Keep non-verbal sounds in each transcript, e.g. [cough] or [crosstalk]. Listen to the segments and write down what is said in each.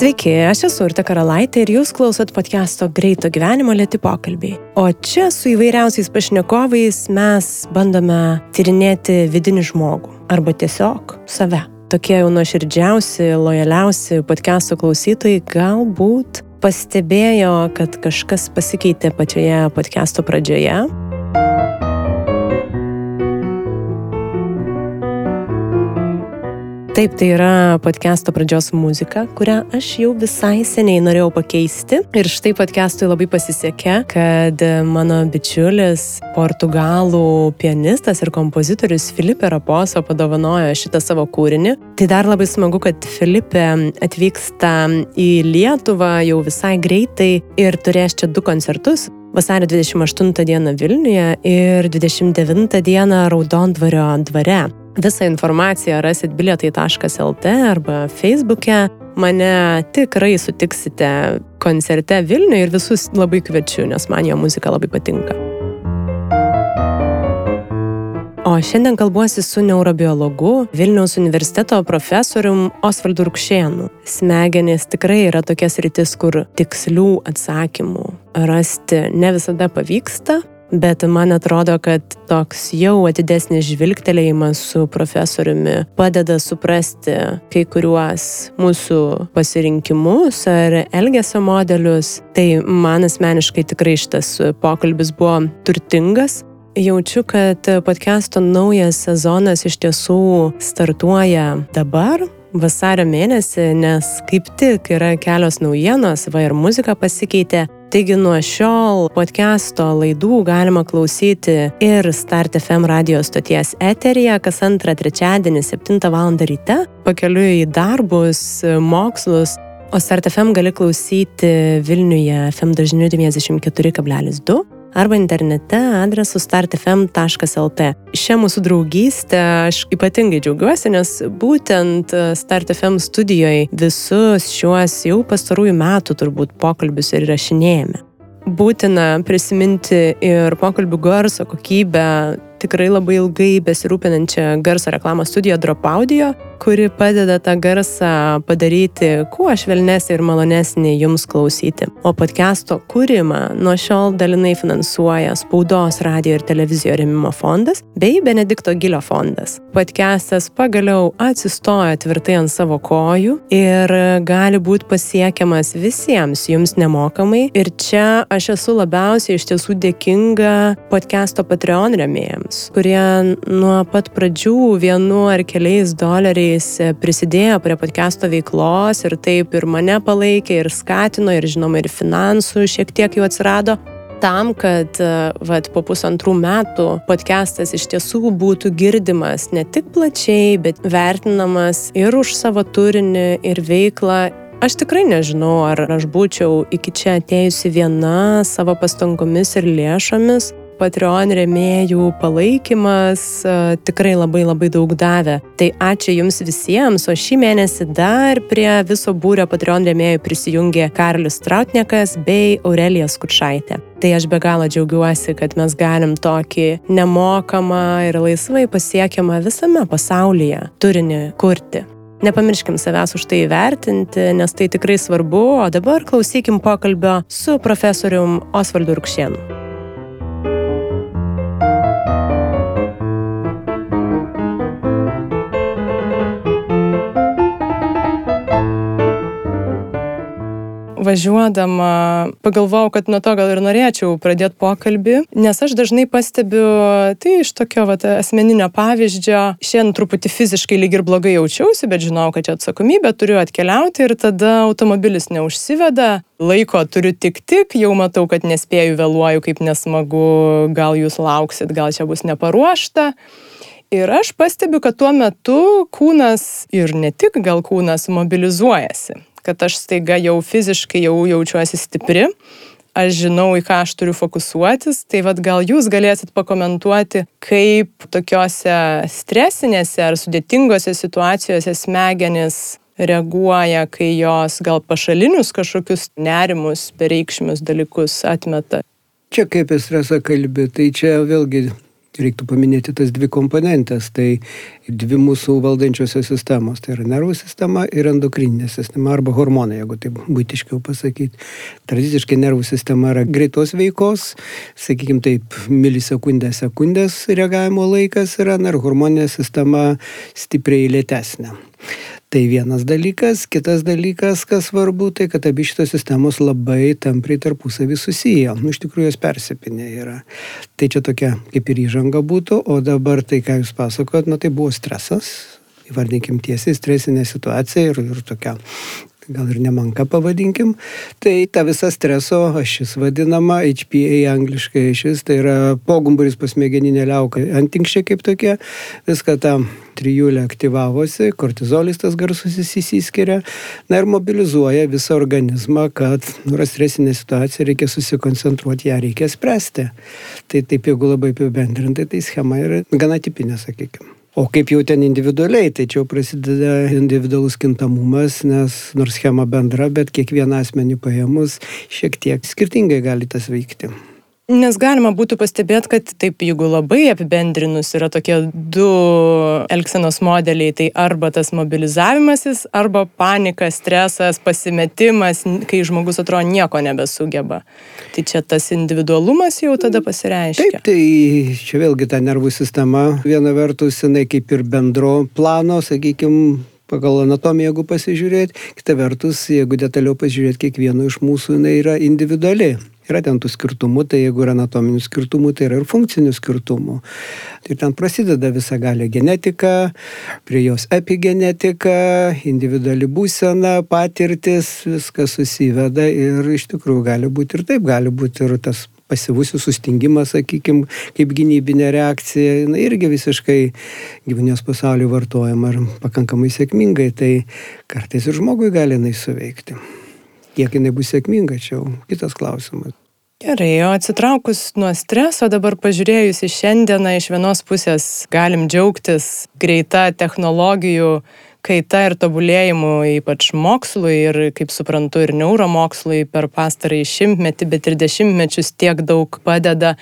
Sveiki, aš esu Urte Karalaitė ir jūs klausot podcast'o Greito gyvenimo lėti pokalbiai. O čia su įvairiausiais pašnekovais mes bandome tyrinėti vidinį žmogų arba tiesiog save. Tokie jau nuoširdžiausi, lojaliausi podcast'o klausytojai galbūt pastebėjo, kad kažkas pasikeitė pačioje podcast'o pradžioje Taip, tai yra podcast'o pradžios muzika, kurią aš jau visai seniai norėjau pakeisti. Ir štai podcast'ui labai pasisekė, kad mano bičiulis, portugalų pianistas ir kompozitorius Filipe Raposo padovanojo šitą savo kūrinį. Tai dar labai smagu, kad Filipe atvyksta į Lietuvą jau visai greitai ir turės čia du koncertus vasario 28 dieną Vilniuje ir 29 dieną Raudondvario dvare. Visą informaciją rasit bilietai.lt arba Facebook'e. Mane tikrai sutiksite koncerte Vilniuje ir visus labai kviečiu, nes man jo muzika labai patinka. O šiandien kalbuosi su neurobiologu, Vilniaus universiteto profesorium Osvaldu Rukšėnu. Smegenys tikrai yra tokia sritis, kur tikslių atsakymų rasti ne visada pavyksta, bet man atrodo, kad toks jau atidesnis žvilgtelėjimas su profesoriumi padeda suprasti kai kuriuos mūsų pasirinkimus ar elgesio modelius. Tai man asmeniškai tikrai šitas pokalbis buvo turtingas. Jaučiu, kad podcast'o naujas sezonas iš tiesų startuoja dabar, vasario mėnesį, nes kaip tik yra kelios naujienos, va ir muzika pasikeitė. Taigi nuo šiol podcast'o laidų galima klausyti ir Start FM radio stoties eteryje kas antrą trečiadienį 7 val. ryte, pakeliui į darbus, mokslus, o Start FM gali klausyti Vilniuje FM dažniu 94,2 arba internete adresu startfm.lt. Šią mūsų draugystę aš ypatingai džiaugiuosi, nes būtent StartFM studijoje visus šiuos jau pastarųjų metų turbūt pokalbius ir rašinėjame. Būtina prisiminti ir pokalbių garso kokybę, tikrai labai ilgai besirūpinančią garso reklamos studiją Drop Audio, kuri padeda tą garsą padaryti kuo švelnesnį ir malonesnį jums klausyti. O podcast'o kūrimą nuo šiol dalinai finansuoja Spaudos, radio ir televizijos remimo fondas bei Benedikto Gilio fondas. Podcast'as pagaliau atsistoja tvirtai ant savo kojų ir gali būti pasiekiamas visiems jums nemokamai. Ir čia aš esu labiausiai iš tiesų dėkinga podcast'o Patreon remėjams, kurie nuo pat pradžių vienu ar keliais doleriais prisidėjo prie podcast'o veiklos ir taip ir mane palaikė ir skatino ir žinoma ir finansų šiek tiek jau atsirado tam, kad vat, po pusantrų metų podcastas iš tiesų būtų girdimas ne tik plačiai, bet vertinamas ir už savo turinį ir veiklą. Aš tikrai nežinau, ar aš būčiau iki čia atėjusi viena savo pastangomis ir lėšomis, Patreon remėjų palaikymas tikrai labai labai daug davė. Tai ačiū Jums visiems, o šį mėnesį dar prie viso būrio Patreon remėjų prisijungė Karlius Trautnekas bei Aurelija Skutšaitė. Tai aš be galo džiaugiuosi, kad mes galim tokį nemokamą ir laisvai pasiekiamą visame pasaulyje turinį kurti. Nepamirškim savęs už tai įvertinti, nes tai tikrai svarbu, o dabar klausykim pokalbio su profesorium Osvaldu Rukšienu. Važiuodama pagalvojau, kad nuo to gal ir norėčiau pradėti pokalbį, nes aš dažnai pastebiu, tai iš tokio vat, asmeninio pavyzdžio, šiandien truputį fiziškai lyg ir blogai jaučiausi, bet žinau, kad čia atsakomybė, turiu atkeliauti ir tada automobilis neužsiveda, laiko turiu tik tik, jau matau, kad nespėju, vėluoju, kaip nesmagu, gal jūs lauksit, gal čia bus neparuošta. Ir aš pastebiu, kad tuo metu kūnas ir ne tik gal kūnas mobilizuojasi kad aš staiga jau fiziškai jau jaučiuosi stipri, aš žinau, į ką aš turiu fokusuotis, tai vad gal jūs galėsit pakomentuoti, kaip tokiuose stresinėse ar sudėtingose situacijose smegenis reaguoja, kai jos gal pašalinius kažkokius nerimus, bereikšmius dalykus atmeta. Čia kaip apie stresą kalbė, tai čia vėlgi reiktų paminėti tas dvi komponentės. Tai dvi mūsų valdančiosios sistemos. Tai yra nervų sistema ir endokrininė sistema arba hormonai, jeigu taip būtiškiau pasakyti. Tradiciškai nervų sistema yra greitos veikos, sakykime taip, milisekundės sekundės reagavimo laikas yra, ir hormoninė sistema stipriai lėtesnė. Tai vienas dalykas, kitas dalykas, kas svarbu, tai kad abi šitos sistemos labai tampriai tarpusavį susiję. Nu, iš tikrųjų, jos persipinė yra. Tai čia tokia kaip ir įžanga būtų, o dabar tai, ką jūs pasakojot, nu, tai buvo stresas, įvardinkim tiesiai, stresinė situacija ir, ir tokia gal ir nemanka pavadinkim, tai ta visa streso ašis vadinama, HPA angliškai ašis, tai yra pogumburis pasmegeninė liauka, antinkščiai kaip tokie, viską tą trijulė aktyvavosi, kortizolis tas garsusis įsiskiria, na ir mobilizuoja visą organizmą, kad nu, yra stresinė situacija, reikia susikoncentruoti, ją reikia spręsti. Tai taip, jeigu labai apibendrintai, tai schema yra gana tipinė, sakykime. O kaip jau ten individualiai, tai čia jau prasideda individualus kintamumas, nes nors schema bendra, bet kiekvieną asmenį paėmus šiek tiek skirtingai gali tas veikti. Nes galima būtų pastebėti, kad taip, jeigu labai apibendrinus, yra tokie du elgsenos modeliai, tai arba tas mobilizavimasis, arba panika, stresas, pasimetimas, kai žmogus atrodo nieko nebesugeba. Tai čia tas individualumas jau tada pasireiškia. Taip, tai čia vėlgi ta nervų sistema, viena vertus, jinai kaip ir bendro plano, sakykime, pagal anatomiją, jeigu pasižiūrėti, kita vertus, jeigu detaliau pasižiūrėti, kiekvieno iš mūsų jinai yra individuali. Yra ten tų skirtumų, tai jeigu yra anatominių skirtumų, tai yra ir funkcinių skirtumų. Tai ten prasideda visa galia genetika, prie jos epigenetika, individuali būsena, patirtis, viskas susiveda ir iš tikrųjų gali būti ir taip, gali būti ir tas pasivusių sustingimas, sakykime, kaip gynybinė reakcija, na, irgi visiškai gyvūnijos pasaulio vartojama ir pakankamai sėkmingai, tai kartais ir žmogui gali jinai suveikti. Kiek jinai bus sėkminga, čia jau kitas klausimas. Gerai, o atsitraukus nuo streso, dabar pažiūrėjus į šiandieną, iš vienos pusės galim džiaugtis greita technologijų kaita ir tobulėjimu, ypač mokslui ir, kaip suprantu, ir neuromokslui per pastarąjį šimtmetį, bet ir dešimtmečius tiek daug padeda.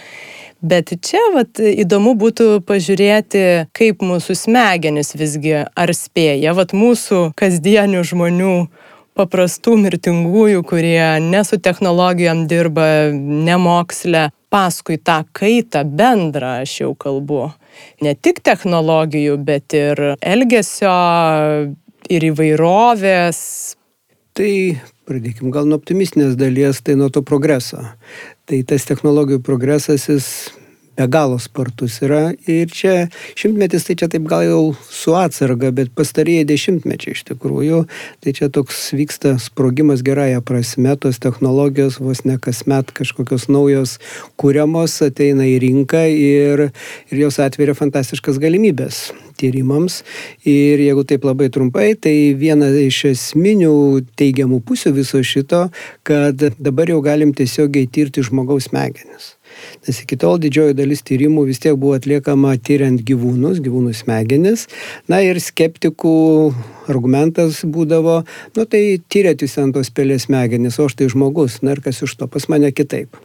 Bet čia vat, įdomu būtų pažiūrėti, kaip mūsų smegenis visgi ar spėja, vat mūsų kasdienių žmonių paprastų mirtingųjų, kurie ne su technologijom dirba, ne moksle, paskui tą kaitą bendrą aš jau kalbu. Ne tik technologijų, bet ir elgesio, ir įvairovės. Tai pradėkim gal nuo optimistinės dalies, tai nuo to progreso. Tai tas technologijų progresas jis be galo spartus yra. Ir čia šimtmetis, tai čia taip gal jau su atsarga, bet pastarėjai dešimtmečiai iš tikrųjų. Tai čia toks vyksta sprogimas gerąją prasme, tos technologijos vos ne kasmet kažkokios naujos kūriamos ateina į rinką ir, ir jos atveria fantastiškas galimybės tyrimams. Ir jeigu taip labai trumpai, tai viena iš esminių teigiamų pusių viso šito, kad dabar jau galim tiesiogiai tirti žmogaus smegenis. Nes iki tol didžioji dalis tyrimų vis tiek buvo atliekama tyriant gyvūnus, gyvūnų smegenis. Na ir skeptikų argumentas būdavo, nu tai tyrėt jūs ant tos pelės smegenis, o štai žmogus, na ir kas iš to, pas mane kitaip.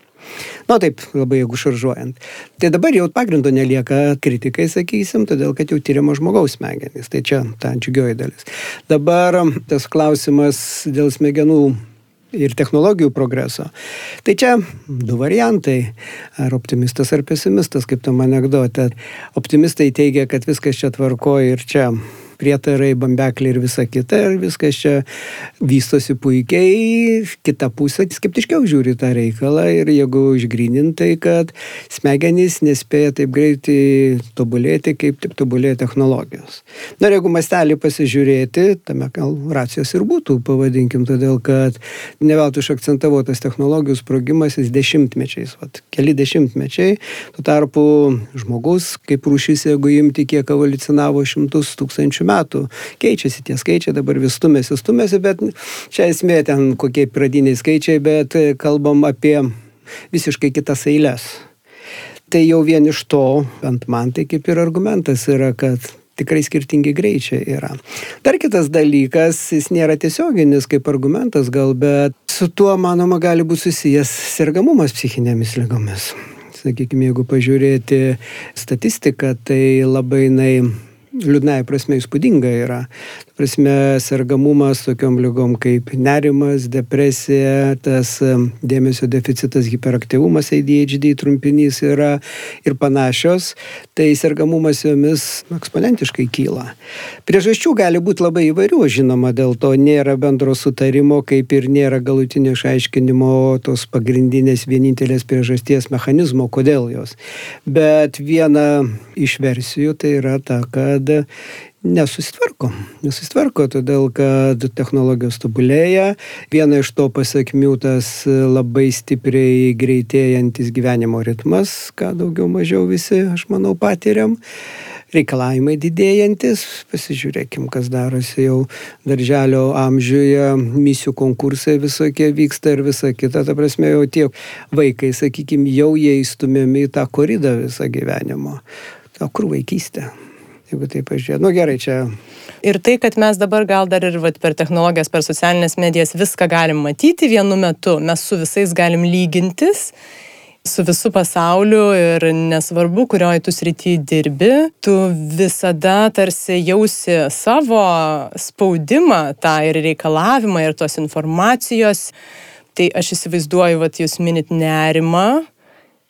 Na taip, labai jeigu šaržuojant. Tai dabar jau pagrindo nelieka kritikai, sakysim, todėl kad jau tyriama žmogaus smegenys. Tai čia ta džiugioji dalis. Dabar tas klausimas dėl smegenų ir technologijų progreso. Tai čia du variantai. Ar optimistas, ar pesimistas, kaip tam anegdote. Optimistai teigia, kad viskas čia tvarkoja ir čia prietarai, bambekliai ir visa kita, ir viskas čia vystosi puikiai, kita pusė skeptiškiau žiūri tą reikalą ir jeigu išgrinintai, kad smegenys nespėja taip greitai tobulėti, kaip taip tobulėja technologijos. Na ir jeigu mastelį pasižiūrėti, tame gal racijos ir būtų, pavadinkim, todėl kad ne veltui išakcentavo tas technologijų sprogimas jis dešimtmečiais, vat, keli dešimtmečiai, tuo tarpu žmogus kaip rūšis, jeigu imti, kiek evoliucionavo šimtus tūkstančių metų, metų keičiasi tie skaičiai, dabar vis stumėsi, stumėsi, bet čia esmė ten kokie pradiniai skaičiai, bet kalbam apie visiškai kitas eilės. Tai jau vien iš to, bent man tai kaip ir argumentas yra, kad tikrai skirtingi greičiai yra. Dar kitas dalykas, jis nėra tiesioginis kaip argumentas gal, bet su tuo, manoma, gali būti susijęs sergamumas psichinėmis lygomis sakykime, jeigu pažiūrėti statistiką, tai labai jinai liūdnai prasme įspūdinga yra. Prasme, sergamumas tokiom lygom kaip nerimas, depresija, tas dėmesio deficitas, hiperaktyvumas, ADHD trumpinys yra ir panašios, tai sergamumas jomis eksponentiškai kyla. Priežasčių gali būti labai įvairių, žinoma, dėl to nėra bendro sutarimo, kaip ir nėra galutinio išaiškinimo tos pagrindinės vienintelės priežasties mechanizmo, kodėl jos. Bet viena iš versijų tai yra ta, kad nesusitvarko. Nesusitvarko, todėl kad technologijos tobulėja. Viena iš to pasiekmių tas labai stipriai greitėjantis gyvenimo ritmas, ką daugiau mažiau visi, aš manau, patiriam reikalavimai didėjantis, pasižiūrėkim, kas darosi jau darželio amžiuje, misijų konkursai visokie vyksta ir visa kita, ta prasme jau tie vaikai, sakykime, jau jie įstumiami į tą koridą visą gyvenimo. O kur vaikystė? Jeigu taip pažiūrėt. Nu gerai, čia. Ir tai, kad mes dabar gal dar ir vat, per technologijas, per socialinės medijas viską galim matyti vienu metu, mes su visais galim lygintis su visų pasauliu ir nesvarbu, kurioje tu srity dirbi, tu visada tarsi jausi savo spaudimą, tą ir reikalavimą, ir tos informacijos. Tai aš įsivaizduoju, kad jūs minit nerimą,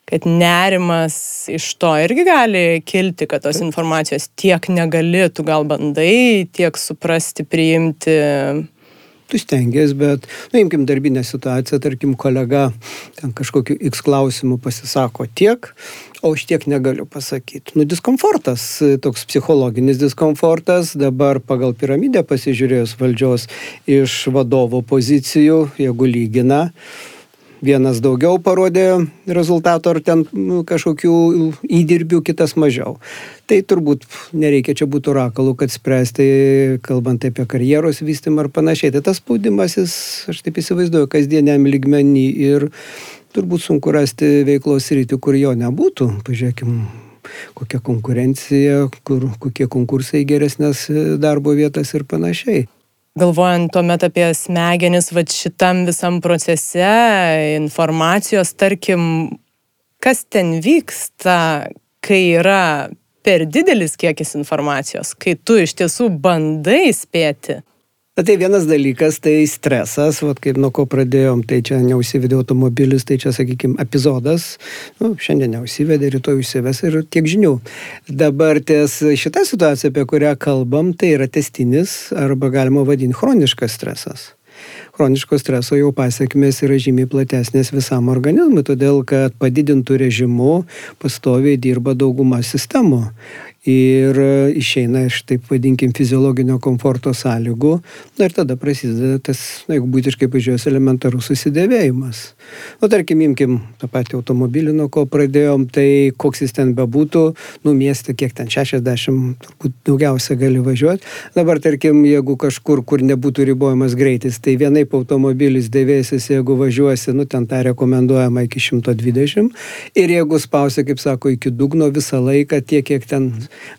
kad nerimas iš to irgi gali kilti, kad tos informacijos tiek negali, tu gal bandai tiek suprasti, priimti. Tu stengiasi, bet, na, imkim darbinę situaciją, tarkim, kolega ten kažkokiu X klausimu pasisako tiek, o aš tiek negaliu pasakyti. Nu, diskomfortas, toks psichologinis diskomfortas, dabar pagal piramidę pasižiūrėjus valdžios iš vadovo pozicijų, jeigu lygina, vienas daugiau parodė rezultatų ar ten nu, kažkokių įdirbių, kitas mažiau. Tai turbūt nereikia čia būti orakalų, kad spręsti, kalbant apie karjeros vystymą ar panašiai. Tai tas spaudimas, jis, aš taip įsivaizduoju, kasdieniam lygmenį ir turbūt sunku rasti veiklos rytį, kur jo nebūtų. Pažiūrėkim, kokia konkurencija, kur, kokie konkursai geresnės darbo vietas ir panašiai galvojant tuomet apie smegenis, va šitam visam procese, informacijos, tarkim, kas ten vyksta, kai yra per didelis kiekis informacijos, kai tu iš tiesų bandai spėti. Na tai vienas dalykas, tai stresas, vat, kaip nuo ko pradėjom, tai čia neusivedė automobilis, tai čia, sakykime, epizodas, nu, šiandien neusivedė, rytoj užsives ir tiek žinių. Dabar ties šitą situaciją, apie kurią kalbam, tai yra testinis arba galima vadinti chroniškas stresas. Chroniško streso jau pasiekmes yra žymiai platesnės visam organizmui, todėl kad padidintų režimu pastoviai dirba dauguma sistemų ir e, išeina iš taip vadinkim fiziologinio komforto sąlygų, na ir tada prasideda tas, na, jeigu būtiškai pažiūrėjus, elementarus susidėvėjimas. Nu, tarkim, imkim tą patį automobilį, nuo ko pradėjom, tai koks jis ten bebūtų, nu, mieste kiek ten 60, turbūt daugiausia gali važiuoti. Dabar, tarkim, jeigu kažkur, kur nebūtų ribojamas greitis, tai vienaip automobilis dėvėsis, jeigu važiuosi, nu, ten tą rekomenduojama iki 120 ir jeigu spausi, kaip sako, iki dugno visą laiką tiek, kiek ten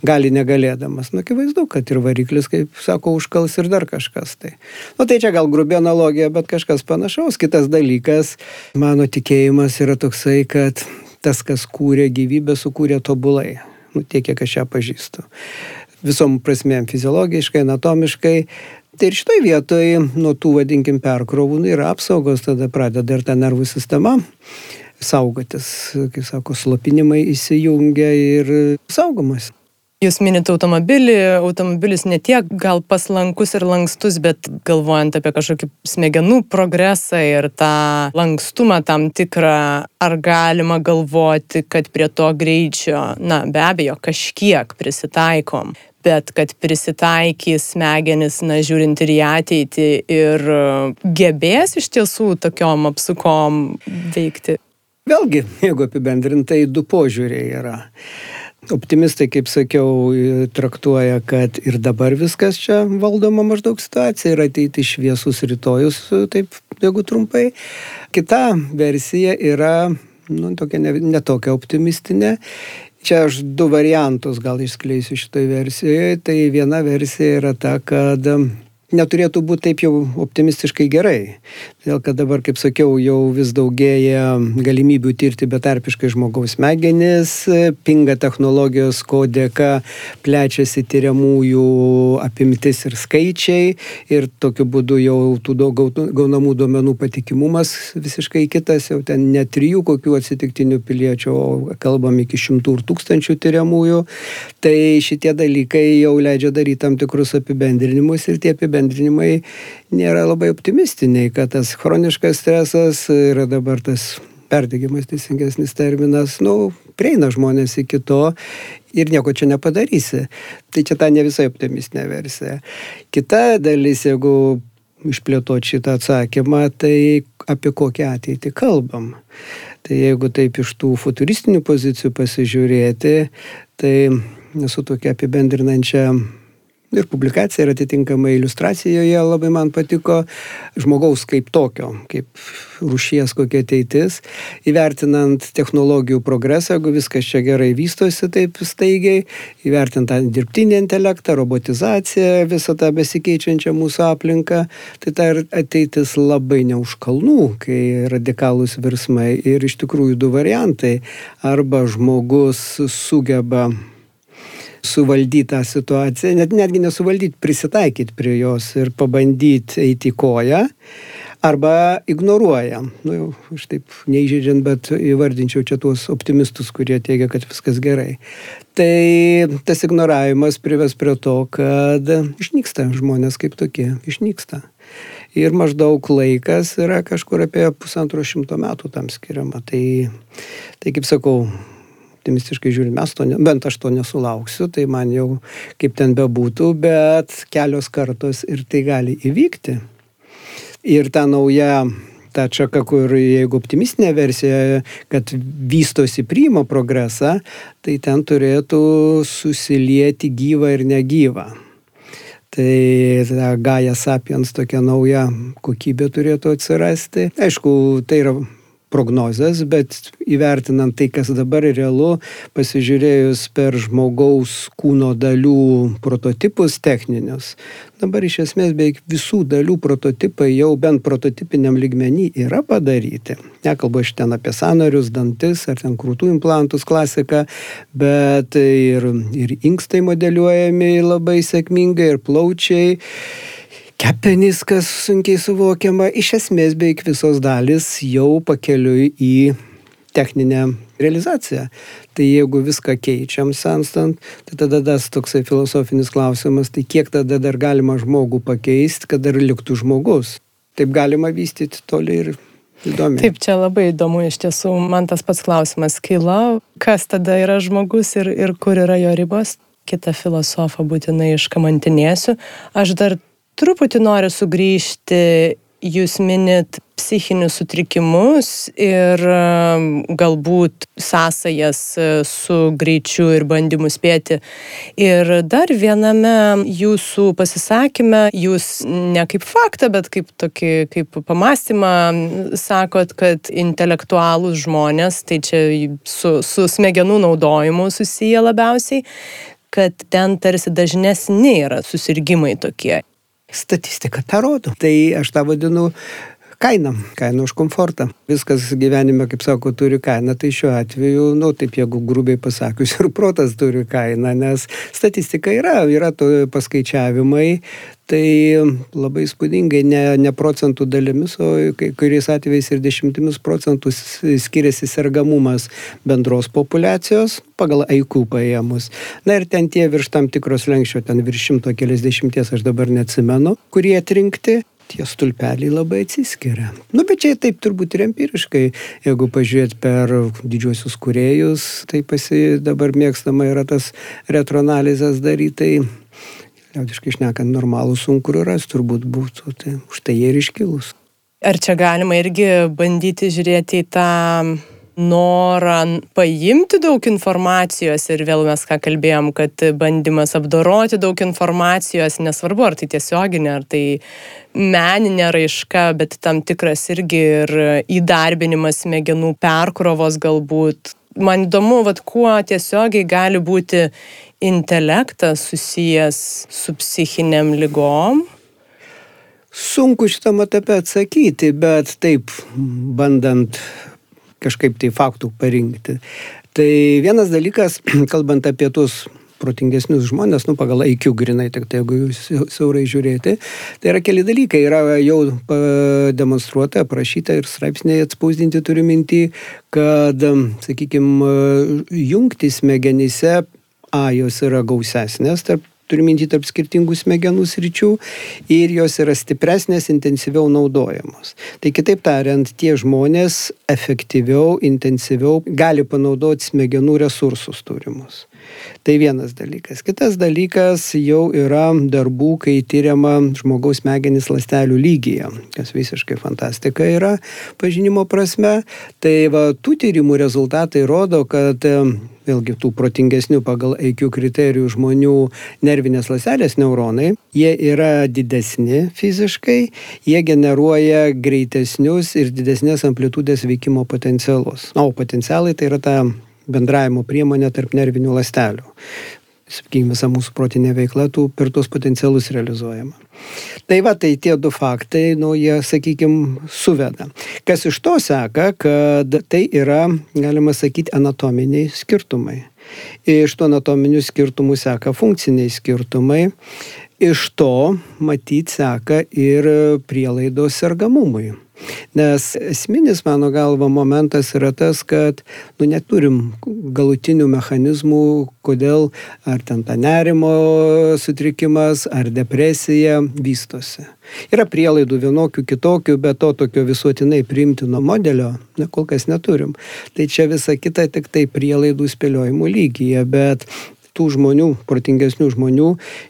gali negalėdamas. Na, akivaizdu, kad ir variklis, kaip sako, užkals ir dar kažkas. Tai. Nu, tai čia gal grubi analogija, bet kažkas panašaus. Kitas dalykas, mano tikėjimas yra toksai, kad tas, kas kūrė gyvybę, sukūrė tobulai. Nu, tiek, kiek aš ją pažįstu. Visom prasmėm fiziologiškai, anatomiškai. Tai ir šitoj vietoj nuo tų, vadinkim, perkrovų nu, yra apsaugos, tada pradeda ir ta nervų sistema saugotis, kaip sako, slopinimai įsijungia ir saugomas. Jūs minite automobilį, automobilis ne tiek gal paslankus ir lankstus, bet galvojant apie kažkokį smegenų progresą ir tą lankstumą tam tikrą, ar galima galvoti, kad prie to greičio, na be abejo, kažkiek prisitaikom, bet kad prisitaikys smegenis, na žiūrint ir į ateitį ir gebės iš tiesų tokiom apsukom veikti. Vėlgi, jeigu apibendrintai, du požiūriai yra. Optimistai, kaip sakiau, traktuoja, kad ir dabar viskas čia valdoma maždaug situacija ir ateiti šviesus rytojus, taip jeigu trumpai. Kita versija yra nu, tokia netokia ne optimistinė. Čia aš du variantus gal išskleisiu šitoje versijoje. Tai viena versija yra ta, kad neturėtų būti taip jau optimistiškai gerai. Dėl kad dabar, kaip sakiau, jau vis daugėja galimybių tirti betarpiškai žmogaus smegenis, pinga technologijos, ko dėka plečiasi tyriamųjų apimtis ir skaičiai ir tokiu būdu jau tų gaunamų duomenų patikimumas visiškai kitas, jau ten ne trijų kokių atsitiktinių piliečių, o kalbam iki šimtų ir tūkstančių tyriamųjų. Tai šitie dalykai jau leidžia daryti tam tikrus apibendrinimus ir tie apibendrinimai nėra labai optimistiniai, kad tas chroniškas stresas yra dabar tas perdegimas teisingesnis terminas, nu, prieina žmonės iki to ir nieko čia nepadarysi. Tai čia ta ne visai optimistinė versija. Kita dalis, jeigu išplėtoti šitą atsakymą, tai apie kokią ateitį kalbam. Tai jeigu taip iš tų futuristinių pozicijų pasižiūrėti, tai esu tokia apibendrinančia ir publikacija ir atitinkamai iliustracijoje labai man patiko žmogaus kaip tokio, kaip rušies kokia ateitis, įvertinant technologijų progresą, jeigu viskas čia gerai vystosi taip staigiai, įvertinant tą dirbtinį intelektą, robotizaciją, visą tą besikeičiančią mūsų aplinką, tai ta ateitis labai neuž kalnų, kai radikalūs virsmai ir iš tikrųjų du variantai. Arba žmogus sugeba suvaldyti tą situaciją, net netgi nesuvaldyti, prisitaikyti prie jos ir pabandyti eiti koją, arba ignoruoja. Nu, jau, aš taip neįžeidžiant, bet įvardinčiau čia tuos optimistus, kurie teigia, kad viskas gerai. Tai tas ignoravimas prives prie to, kad išnyksta žmonės kaip tokie, išnyksta. Ir maždaug laikas yra kažkur apie pusantro šimto metų tam skiriama. Tai, tai kaip sakau, optimistiškai žiūrint, mes to, ne, bent aš to nesulauksiu, tai man jau kaip ten bebūtų, bet kelios kartos ir tai gali įvykti. Ir ta nauja ta čaka, kur jeigu optimistinė versija, kad vystosi priima progresą, tai ten turėtų susilieti gyvą ir negyvą. Tai ta Gaia Sapiens tokia nauja kokybė turėtų atsirasti. Aišku, tai yra prognozes, bet įvertinant tai, kas dabar realu, pasižiūrėjus per žmogaus kūno dalių prototipus techninius, dabar iš esmės beveik visų dalių prototipai jau bent prototipiniam lygmenį yra padaryti. Nekalbu aš ten apie sanarius, dantis ar ten krūtų implantus klasiką, bet ir, ir inkstai modeliuojami labai sėkmingai ir plaučiai kepenys, kas sunkiai suvokiama, iš esmės beveik visos dalis jau pakeliui į techninę realizaciją. Tai jeigu viską keičiam senstant, tai tada tas toksai filosofinis klausimas, tai kiek tada dar galima žmogų pakeisti, kad dar liktų žmogus. Taip galima vystyti toli ir įdomu. Taip, čia labai įdomu iš tiesų, man tas pats klausimas kilo, kas tada yra žmogus ir, ir kur yra jo ribos. Kitą filosofą būtinai iškamantinėsiu. Aš dar truputį noriu sugrįžti, jūs minit psichinius sutrikimus ir um, galbūt sąsajas e, su greičiu ir bandymu spėti. Ir dar viename jūsų pasisakymė, jūs ne kaip faktą, bet kaip tokį, kaip pamastymą sakot, kad intelektualūs žmonės, tai čia su, su smegenų naudojimu susiję labiausiai, kad ten tarsi dažnesni yra susirgymai tokie. Statistika tą rodo. Tai aš tą vadinu kainą, kainą už komfortą. Viskas gyvenime, kaip sako, turi kainą, tai šiuo atveju, nu, taip jeigu grubiai pasakius, ir protas turi kainą, nes statistika yra, yra to paskaičiavimai, tai labai spūdingai, ne, ne procentų dalimis, o kai kuriais atvejais ir dešimtimis procentų skiriasi sergamumas bendros populacijos pagal IQ paėmus. Na ir ten tie virš tam tikros lenkščio, ten virš šimto keliasdešimties, aš dabar neatsimenu, kurie atrinkti tie stulpeliai labai atsiskiria. Nu, bet čia taip turbūt ir empiriškai, jeigu pažiūrėt per didžiosius kuriejus, tai pasi dabar mėgstama yra tas retronalizas daryti, tai liaudiškai išnekant normalų sunku ras turbūt būtų, tai už tai jie ir iškilus. Ar čia galima irgi bandyti žiūrėti į tą norą paimti daug informacijos ir vėl mes ką kalbėjom, kad bandymas apdoroti daug informacijos, nesvarbu ar tai tiesioginė, ar tai meninė raiška, bet tam tikras irgi ir įdarbinimas smegenų perkrovos galbūt. Man įdomu, vat, kuo tiesiogiai gali būti intelektas susijęs su psichiniam lygom Sunku šitam etape atsakyti, bet taip, bandant kažkaip tai faktų parinkti. Tai vienas dalykas, [clears throat] kalbant apie tuos protingesnius žmonės, nu pagal IQ grinai, tik tai jeigu jūs siaurai žiūrėti, tai yra keli dalykai, yra jau demonstruota, aprašyta ir straipsniai atspausdinti turiu mintį, kad, sakykime, jungti smegenyse A jos yra gausesnės tarp turiu minti tarp skirtingų smegenų sričių ir jos yra stipresnės, intensyviau naudojamos. Tai kitaip tariant, tie žmonės efektyviau, intensyviau gali panaudoti smegenų resursus turimus. Tai vienas dalykas. Kitas dalykas jau yra darbų, kai tyriama žmogaus smegenis lastelių lygyje, kas visiškai fantastika yra pažinimo prasme. Tai va, tų tyrimų rezultatai rodo, kad vėlgi tų protingesnių pagal IQ kriterijų žmonių nervinės laselės neuronai, jie yra didesni fiziškai, jie generuoja greitesnius ir didesnės amplitudės veikimo potencialus. O potencialai tai yra ta bendravimo priemonė tarp nervinių lastelių. Sakykime, visa mūsų protinė veikla tų per tuos potencialus realizuojama. Tai va, tai tie du faktai, nu, jie, sakykime, suveda. Kas iš to seka, kad tai yra, galima sakyti, anatominiai skirtumai. Iš tų anatominių skirtumų seka funkciniai skirtumai. Iš to, matyt, seka ir prielaidos sergamumui. Nes esminis, mano galva, momentas yra tas, kad nu, neturim galutinių mechanizmų, kodėl ar ten ta nerimo sutrikimas, ar depresija vystosi. Yra prielaidų vienokių, kitokių, bet to tokio visuotinai priimtino modelio ne, kol kas neturim. Tai čia visa kita tik tai prielaidų spėliojimų lygyje, bet tų žmonių, protingesnių žmonių,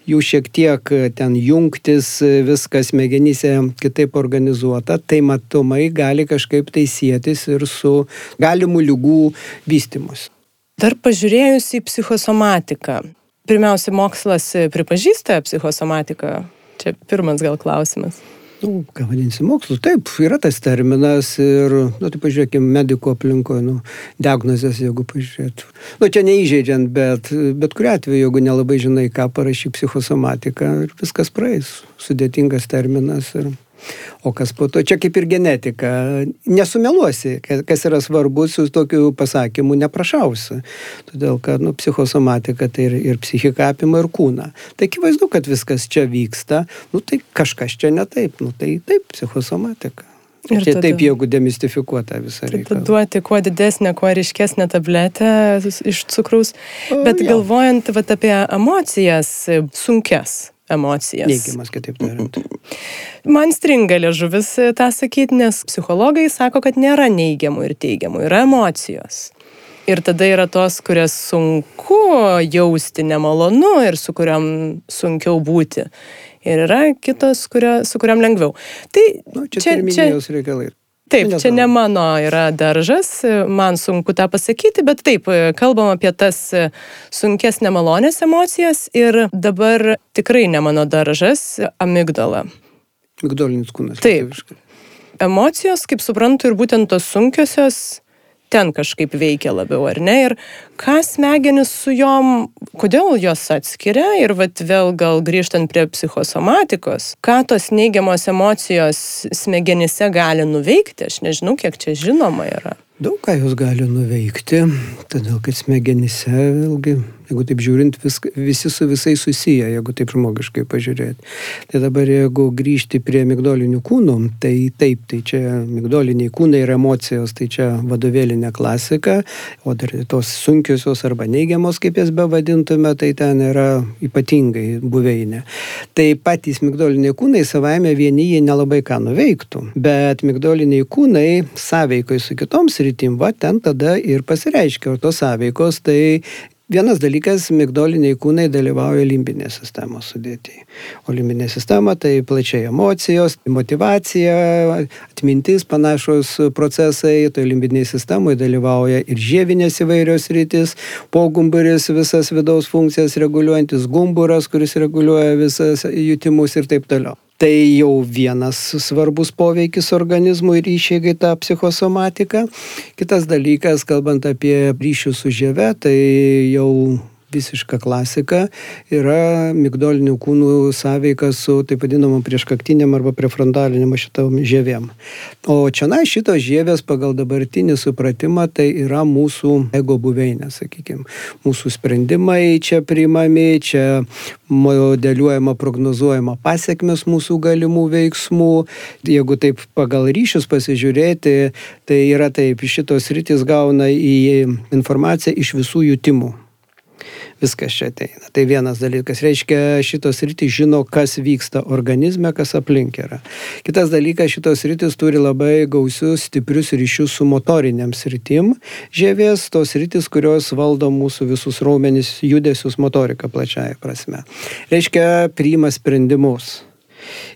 jų šiek tiek e, ten jungtis, e, viskas smegenyse kitaip organizuota, tai matomai gali kažkaip tai sėtis ir su galimų lygų vystimus. Dar pažiūrėjus į psichosomatiką. Pirmiausia, mokslas pripažįsta psichosomatiką. Čia pirmas gal klausimas nu, ką vadinsi, mokslu. Taip, yra tas terminas ir, nu, tai pažiūrėkime, mediko aplinkoje, nu, diagnozės, jeigu pažiūrėtų. Nu, čia neįžeidžiant, bet, bet kuriu atveju, jeigu nelabai žinai, ką parašy psichosomatika, viskas praeis. Sudėtingas terminas ir O kas po to, čia kaip ir genetika, nesumeluosi, kas yra svarbu, su tokiu pasakymu neprašausi. Todėl, kad nu, psichosomatika tai ir, ir psichika apima ir kūną. Tai akivaizdu, kad viskas čia vyksta, nu tai kažkas čia ne taip, nu tai taip, psichosomatika. Ir čia tada, taip, jeigu demistifikuota visą reikalą. Duoti kuo didesnę, kuo ryškesnę tabletę iš cukraus. O, Bet jo. galvojant vat, apie emocijas, sunkes, emocijas. Neigiamas, kitaip tariant. Man stringa liežuvis e, tą sakyti, nes psichologai sako, kad nėra neigiamų ir teigiamų, yra emocijos. Ir tada yra tos, kurias sunku jausti nemalonu ir su kuriam sunkiau būti. Ir yra kitos, kurio, su kuriam lengviau. Tai nu, čia, čia, čia reikalai. Taip, čia ne mano yra daržas, man sunku tą pasakyti, bet taip, kalbam apie tas sunkes nemalonės emocijas ir dabar tikrai ne mano daržas - amigdala. Migdolinis kūnas. Taip. Emocijos, kaip suprantu, ir būtent tos sunkiosios ten kažkaip veikia labiau, ar ne? Ir ką smegenis su jom, kodėl jos atskiria ir vat vėl gal grįžtant prie psichosomatikos, ką tos neigiamos emocijos smegenyse gali nuveikti, aš nežinau, kiek čia žinoma yra. Daug ką jos gali nuveikti, todėl kad smegenyse vėlgi Jeigu taip žiūrint, vis, visi su visais susiję, jeigu taip žmogiškai pažiūrėti. Tai dabar jeigu grįžti prie migdolinių kūnų, tai taip, tai čia migdoliniai kūnai ir emocijos, tai čia vadovėlinė klasika, o dar tos sunkiosios arba neigiamos, kaip jas bevadintume, tai ten yra ypatingai buveinė. Tai patys migdoliniai kūnai savaime vieni jie nelabai ką nuveiktų, bet migdoliniai kūnai sąveikai su kitom sritim, va ten tada ir pasireiškia, o tos sąveikos tai Vienas dalykas, migdoliniai kūnai dalyvauja limbinės sistemos sudėtyje. O limbinė sistema tai plačiai emocijos, motivacija, atmintis, panašus procesai, tai limbiniai sistemoje dalyvauja ir žievinės įvairios rytis, pogumburis visas vidaus funkcijas reguliuojantis, gumburas, kuris reguliuoja visas jutimus ir taip toliau. Tai jau vienas svarbus poveikis organizmui ir išėgai tą psichosomatiką. Kitas dalykas, kalbant apie ryšių su žieve, tai jau visiška klasika, yra migdolinių kūnų sąveika su taip vadinamom prieškaktiniam arba prefrontaliniam šitom žievėm. O čia na šitos žievės pagal dabartinį supratimą tai yra mūsų ego buveinė, sakykime. Mūsų sprendimai čia priimami, čia modeliuojama, prognozuojama pasiekmes mūsų galimų veiksmų. Jeigu taip pagal ryšius pasižiūrėti, tai yra taip, šitos rytis gauna į informaciją iš visų jutimų viskas čia ateina. Tai vienas dalykas, reiškia, šitos rytis žino, kas vyksta organizme, kas aplink yra. Kitas dalykas, šitos rytis turi labai gausius, stiprius ryšius su motoriniam sritim. Žievės tos rytis, kurios valdo mūsų visus raumenis, judesius, motoriką plačiaja prasme. Reiškia, priima sprendimus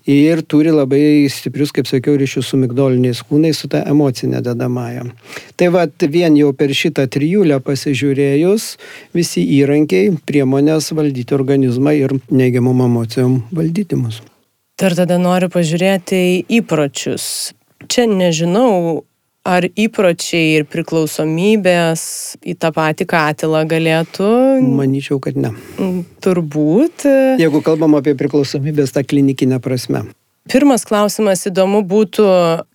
ir turi labai stiprius, kaip sakiau, ryšius su migdoliniais kūnais, su ta emocinė dedamąją. Tai vad vien jau per šitą trijulę pasižiūrėjus, visi įrankiai, priemonės valdyti organizmą ir neigiamom emocijom valdyti mus. Dar tada noriu pažiūrėti į įpročius. Čia nežinau, ar įpročiai ir priklausomybės į tą patį katilą galėtų? Manyčiau, kad ne. Turbūt. Jeigu kalbam apie priklausomybės tą klinikinę prasme. Pirmas klausimas įdomu būtų,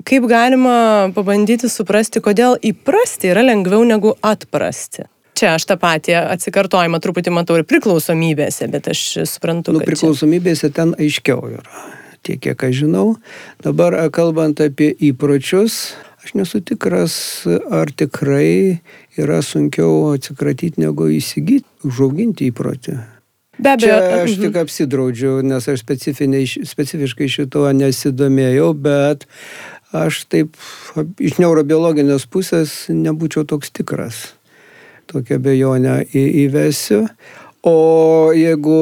kaip galima pabandyti suprasti, kodėl įprasti yra lengviau negu atprasti. Čia aš tą patį atsikartojimą truputį matau ir priklausomybėse, bet aš suprantu. Nu, priklausomybėse čia... ten aiškiau yra, tiek kiek aš žinau. Dabar kalbant apie įpročius, Aš nesu tikras, ar tikrai yra sunkiau atsikratyti negu įsigyti, užauginti įprotį. Be abejo. Čia aš tik apsidraudžiu, nes aš specifiškai šito nesidomėjau, bet aš taip iš neurobiologinės pusės nebūčiau toks tikras. Tokią bejonę įvesiu. O jeigu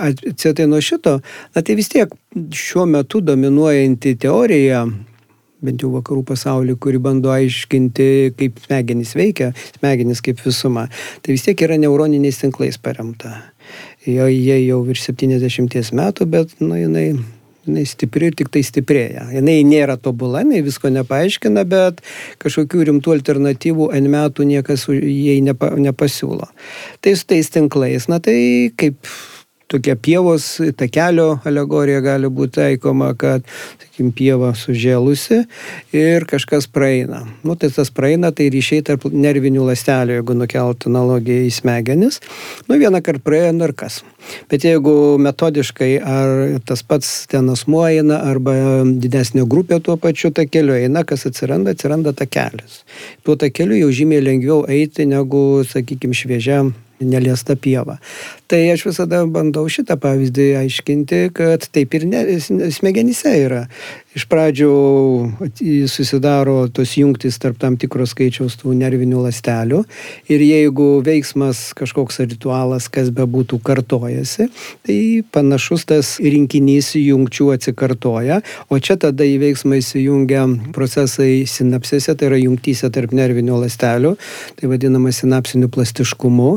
atsitai nuo šito, na tai vis tiek šiuo metu dominuojanti teorija bent jau vakarų pasaulį, kuri bando aiškinti, kaip smegenys veikia, smegenys kaip visuma, tai vis tiek yra neuroniniais tinklais paremta. Jo, jie jau virš 70 metų, bet nu, jinai, jinai stipri ir tik tai stiprėja. Jinai nėra tobula, jinai visko nepaaiškina, bet kažkokių rimtų alternatyvų N metų niekas jai nepa, nepasiūlo. Tai su tais tinklais, na tai kaip tokia pievos takelio alegorija gali būti taikoma, kad, sakykim, pieva sužėlusi ir kažkas praeina. Nu, tai tas praeina, tai ryšiai tarp nervinių ląstelių, jeigu nukelt analogiją į smegenis. Nu, vieną kartą praėjo, nu ir kas. Bet jeigu metodiškai ar tas pats ten asmuo eina, arba didesnė grupė tuo pačiu takeliu eina, kas atsiranda, atsiranda takelis. Tuo takeliu jau žymiai lengviau eiti negu, sakykime, šviežiam neliesta pieva. Tai aš visada bandau šitą pavyzdį aiškinti, kad taip ir ne, smegenyse yra. Iš pradžių susidaro tos jungtis tarp tam tikros skaičiaus tų nervinių lastelių ir jeigu veiksmas kažkoks ritualas, kas be būtų kartojasi, tai panašus tas rinkinys jungčių atsikartoja, o čia tada į veiksmą įsijungia procesai sinapsėse, tai yra jungtyse tarp nervinių lastelių, tai vadinama sinapsiniu plastiškumu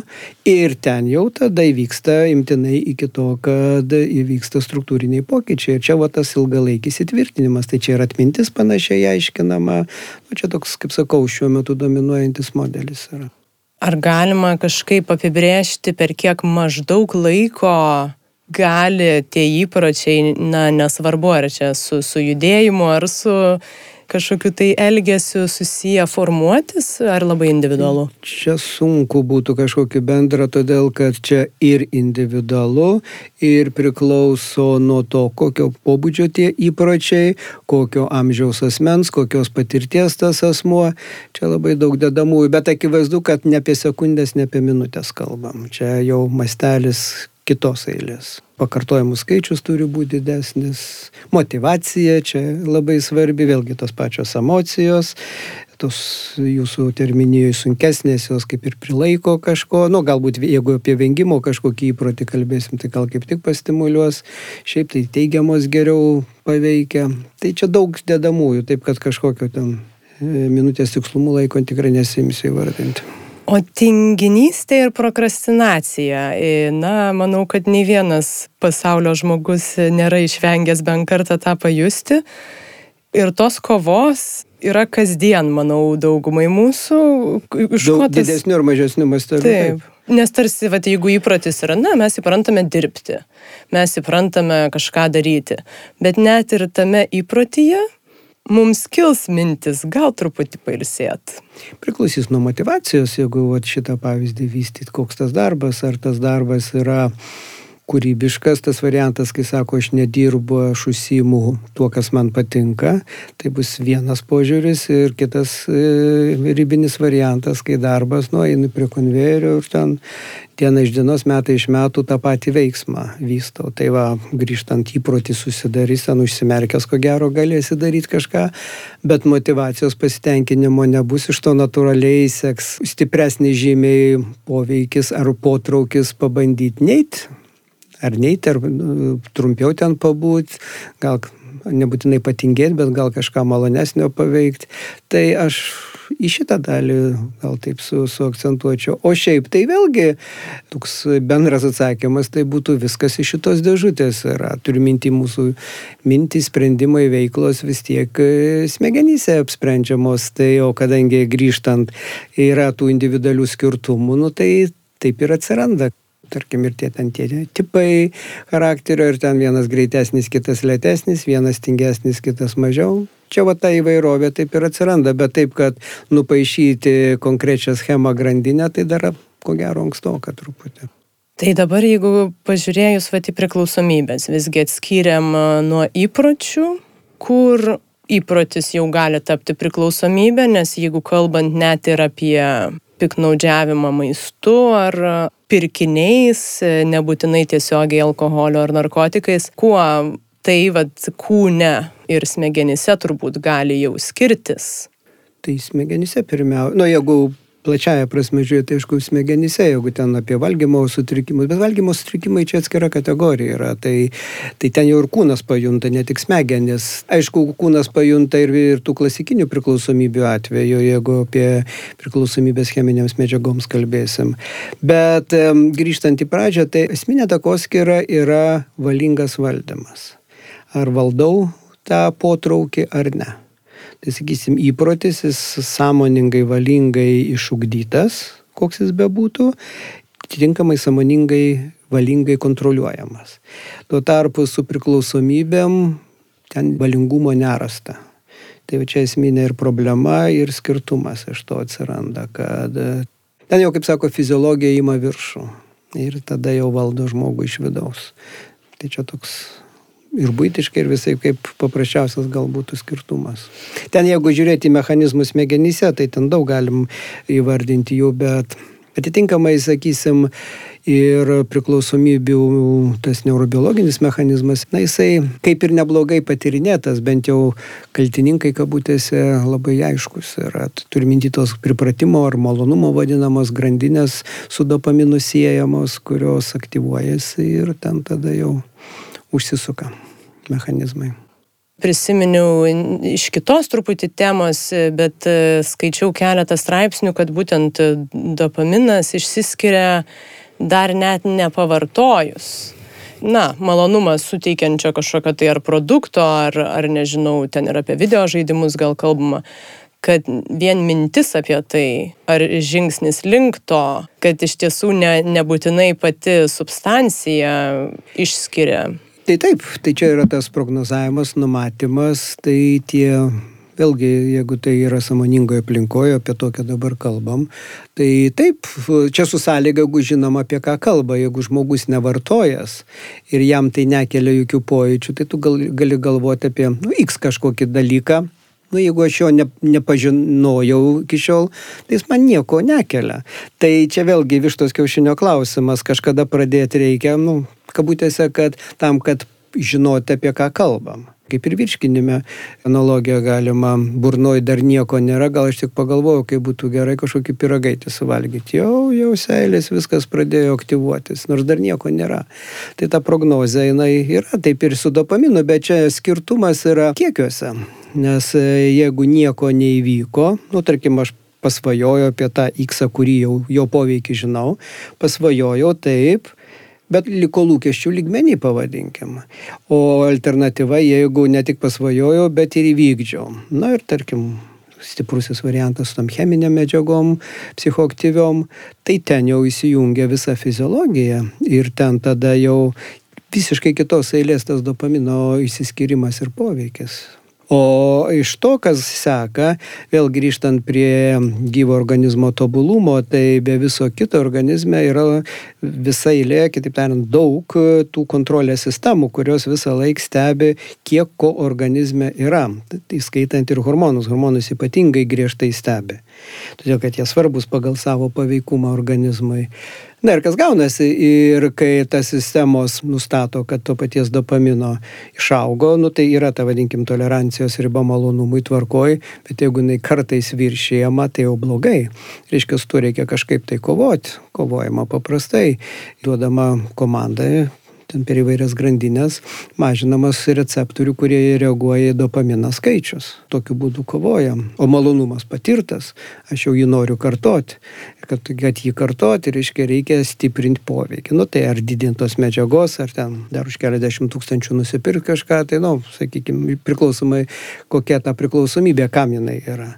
ir ten jau tada įvyksta imtinai iki to, kad įvyksta struktūriniai pokyčiai. Ir čia va tas ilgalaikis įtvirtinimas tai čia ir atmintis panašiai aiškinama. Nu, čia toks, kaip sakau, šiuo metu dominuojantis modelis yra. Ar galima kažkaip apibrėžti, per kiek maždaug laiko gali tie įpročiai, na, nesvarbu, ar čia su, su judėjimu, ar su kažkokiu tai elgesiu susiję formuotis, ar labai individualu? Čia sunku būtų kažkokį bendrą, todėl kad čia ir individualu, ir priklauso nuo to, kokio pobūdžio tie įpročiai, kokio amžiaus asmens, kokios patirties tas asmuo. Čia labai daug dedamųjų, bet akivaizdu, kad ne apie sekundės, ne apie minutės kalbam. Čia jau mastelis kitos eilės. Pakartojimų skaičius turi būti didesnis, motivacija čia labai svarbi, vėlgi tos pačios emocijos, tos jūsų terminijoje sunkesnės, jos kaip ir prilaiko kažko, nu galbūt jeigu apie vengimo kažkokį įprotį kalbėsim, tai gal kaip tik pastimuliuos, šiaip tai teigiamos geriau paveikia. Tai čia daug dedamųjų, taip kad kažkokio ten e, minutės tikslumų laiko tikrai nesimsiu įvardinti. O tinginystė ir prokrastinacija. Na, manau, kad nei vienas pasaulio žmogus nėra išvengęs bent kartą tą pajusti. Ir tos kovos yra kasdien, manau, daugumai mūsų. Daug tas... didesnių ir mažesnių mastelių. Taip. taip. Nes tarsi, va, jeigu įprotis yra, na, mes įprantame dirbti, mes įprantame kažką daryti, bet net ir tame įprotyje mums kils mintis, gal truputį pailsėt. Priklausys nuo motivacijos, jeigu va, šitą pavyzdį vystyti, koks tas darbas, ar tas darbas yra kūrybiškas tas variantas, kai sako, aš nedirbu, aš užsijimu tuo, kas man patinka, tai bus vienas požiūris ir kitas e, ribinis variantas, kai darbas, nu, einu prie konvejerio ir ten diena iš dienos, metai iš metų tą patį veiksmą vystau. Tai va, grįžtant įprotį susidarys, ten užsimerkęs, ko gero galėsi daryti kažką, bet motivacijos pasitenkinimo nebus, iš to natūraliai seks stipresnis žymiai poveikis ar potraukis pabandyti neit ar neiti, ar nu, trumpiau ten pabūti, gal nebūtinai patingėti, bet gal kažką malonesnio paveikti. Tai aš į šitą dalį gal taip su, suakcentuočiau. O šiaip tai vėlgi toks bendras atsakymas, tai būtų viskas iš šitos dėžutės. Yra, turiu minti mūsų mintys, sprendimai, veiklos vis tiek e, smegenyse apsprendžiamos. Tai o kadangi grįžtant yra tų individualių skirtumų, nu, tai taip ir atsiranda tarkim, ir tie ten tie tipai charakterio, ir ten vienas greitesnis, kitas lėtesnis, vienas tingesnis, kitas mažiau. Čia va ta įvairovė taip ir atsiranda, bet taip, kad nupaišyti konkrečią schemą grandinę, tai dar ko gero ankstoka truputį. Tai dabar, jeigu pažiūrėjus va į priklausomybės, visgi atskiriam nuo įpročių, kur įprotis jau gali tapti priklausomybė, nes jeigu kalbant net ir apie piknaudžiavimą maistu ar pirkiniais, nebūtinai tiesiogiai alkoholio ar narkotikais, kuo tai vad kūne ir smegenyse turbūt gali jau skirtis. Tai smegenyse pirmiausia, nu jeigu plačiaja prasme žiūrėti, aišku, smegenyse, jeigu ten apie valgymo sutrikimus, bet valgymo sutrikimai čia atskira kategorija yra, tai, tai ten jau ir kūnas pajunta, ne tik smegenis. Aišku, kūnas pajunta ir, ir tų klasikinių priklausomybių atveju, jeigu apie priklausomybės cheminėms medžiagoms kalbėsim. Bet grįžtant į pradžią, tai esminė takoskira yra valingas valdymas. Ar valdau tą potraukį ar ne tai sakysim, įprotis, jis sąmoningai, valingai išugdytas, koks jis bebūtų, atitinkamai sąmoningai, valingai kontroliuojamas. Tuo tarpu su priklausomybėm ten valingumo nerasta. Tai čia esminė ir problema, ir skirtumas iš to atsiranda, kad ten jau, kaip sako, fiziologija ima viršų ir tada jau valdo žmogų iš vidaus. Tai čia toks ir būtiškai, ir visai kaip paprasčiausias galbūt skirtumas. Ten jeigu žiūrėti mechanizmus smegenyse, tai ten daug galim įvardinti jų, bet atitinkamai, sakysim, ir priklausomybių tas neurobiologinis mechanizmas, na jisai kaip ir neblogai patirinėtas, bent jau kaltininkai kabutėse labai aiškus yra. Turiu minti tos pripratimo ar malonumo vadinamos grandinės su dopaminu siejamos, kurios aktyvuojasi ir ten tada jau užsisuka mechanizmai. Prisiminiau iš kitos truputį temos, bet e, skaičiau keletą straipsnių, kad būtent dopaminas išsiskiria dar net nepavartojus. Na, malonumas suteikiančio kažkokio tai ar produkto, ar, ar nežinau, ten ir apie video žaidimus gal kalbama, kad vien mintis apie tai, ar žingsnis link to, kad iš tiesų ne, nebūtinai pati substancija išskiria Tai taip, tai čia yra tas prognozavimas, numatymas, tai tie vėlgi, jeigu tai yra samoningoje aplinkoje, apie tokią dabar kalbam, tai taip, čia su sąlyga, jeigu žinom apie ką kalba, jeigu žmogus nevartojas ir jam tai nekelia jokių pojūčių, tai tu gal, gali galvoti apie nu, X kažkokį dalyką. Nu, jeigu aš jo ne, nepažinojau iki šiol, tai jis man nieko nekelia. Tai čia vėlgi vištos kiaušinio klausimas, kažkada pradėti reikia, nu, kabutėse, kad tam, kad žinoti, apie ką kalbam. Kaip ir virškinime analogiją galima, burnoj dar nieko nėra, gal aš tik pagalvojau, kaip būtų gerai kažkokį piragaitį suvalgyti. Jau, jau seilės viskas pradėjo aktyvuotis, nors dar nieko nėra. Tai ta prognozė jinai yra taip ir su dopaminu, bet čia skirtumas yra kiekiuose. Nes e, jeigu nieko neįvyko, nu tarkim, aš pasvajoju apie tą X, kurį jau jo poveikį žinau, pasvajoju taip, bet liko lūkesčių lygmenį pavadinkim. O alternatyva, jeigu ne tik pasvajojau, bet ir įvykdžiau. Na ir tarkim, stiprusis variantas su tam cheminiam medžiagom, psichoaktyviom, tai ten jau įsijungia visa fiziologija ir ten tada jau visiškai kitos eilės tas dopamino įsiskirimas ir poveikis. O iš to, kas seka, vėl grįžtant prie gyvo organizmo tobulumo, tai be viso kito organizme yra visa eilė, kitaip tariant, daug tų kontrolės sistemų, kurios visą laiką stebi, kiek ko organizme yra. Įskaitant ir hormonus. Hormonus ypatingai griežtai stebi. Todėl, kad jie svarbus pagal savo paveikumą organizmui. Na ir kas gaunasi, ir kai tas sistemos nustato, kad to paties dopamino išaugo, nu tai yra ta vadinkim tolerancijos riba malonumui tvarkoj, bet jeigu jinai kartais viršėjama, tai jau blogai. Reiškia, su tuo reikia kažkaip tai kovoti. Kovojama paprastai, duodama komandai ten per įvairias grandinės mažinamas receptorių, kurie reaguoja į dopaminą skaičius. Tokiu būdu kovojam. O malonumas patirtas, aš jau jį noriu kartoti. Kad, kad jį kartoti, reiškia, reikia stiprinti poveikį. Nu tai ar didintos medžiagos, ar ten dar už keliasdešimt tūkstančių nusipirkti kažką, tai, nu, sakykime, priklausomai kokia ta priklausomybė, kam jinai yra.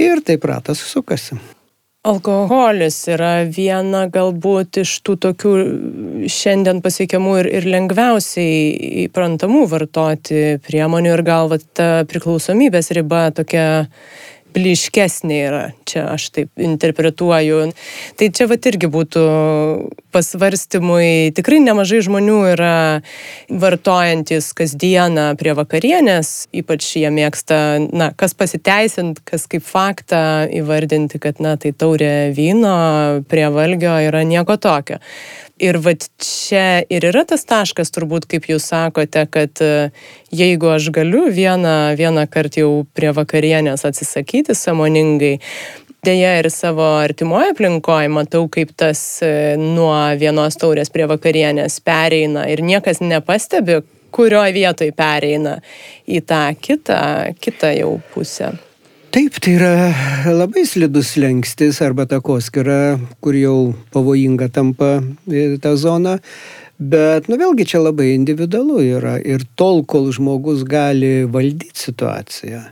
Ir taip ratas sukasi. Alkoholis yra viena galbūt iš tų tokių šiandien pasiekiamų ir, ir lengviausiai įprantamų vartoti priemonių ir gal va, ta priklausomybės riba tokia bliškesnė yra, čia aš taip interpretuoju. Tai čia va irgi būtų pasvarstymui, tikrai nemažai žmonių yra vartojantis kasdieną prie vakarienės, ypač jie mėgsta, na, kas pasiteisint, kas kaip faktą įvardinti, kad, na, tai taurė vyno prie valgio yra nieko tokio. Ir va čia ir yra tas taškas, turbūt, kaip jūs sakote, kad e, jeigu aš galiu vieną, vieną kartą jau prie vakarienės atsisakyti samoningai, Deja ir savo artimoje aplinkoje matau, kaip tas e, nuo vienos taurės prie vakarienės pereina ir niekas nepastebi, kurioje vietoje pereina į tą kitą, kitą jau pusę. Taip, tai yra labai slidus lengstis arba takoskira, kur jau pavojinga tampa ta zona. Bet, nu vėlgi čia labai individualu yra ir tol, kol žmogus gali valdyti situaciją.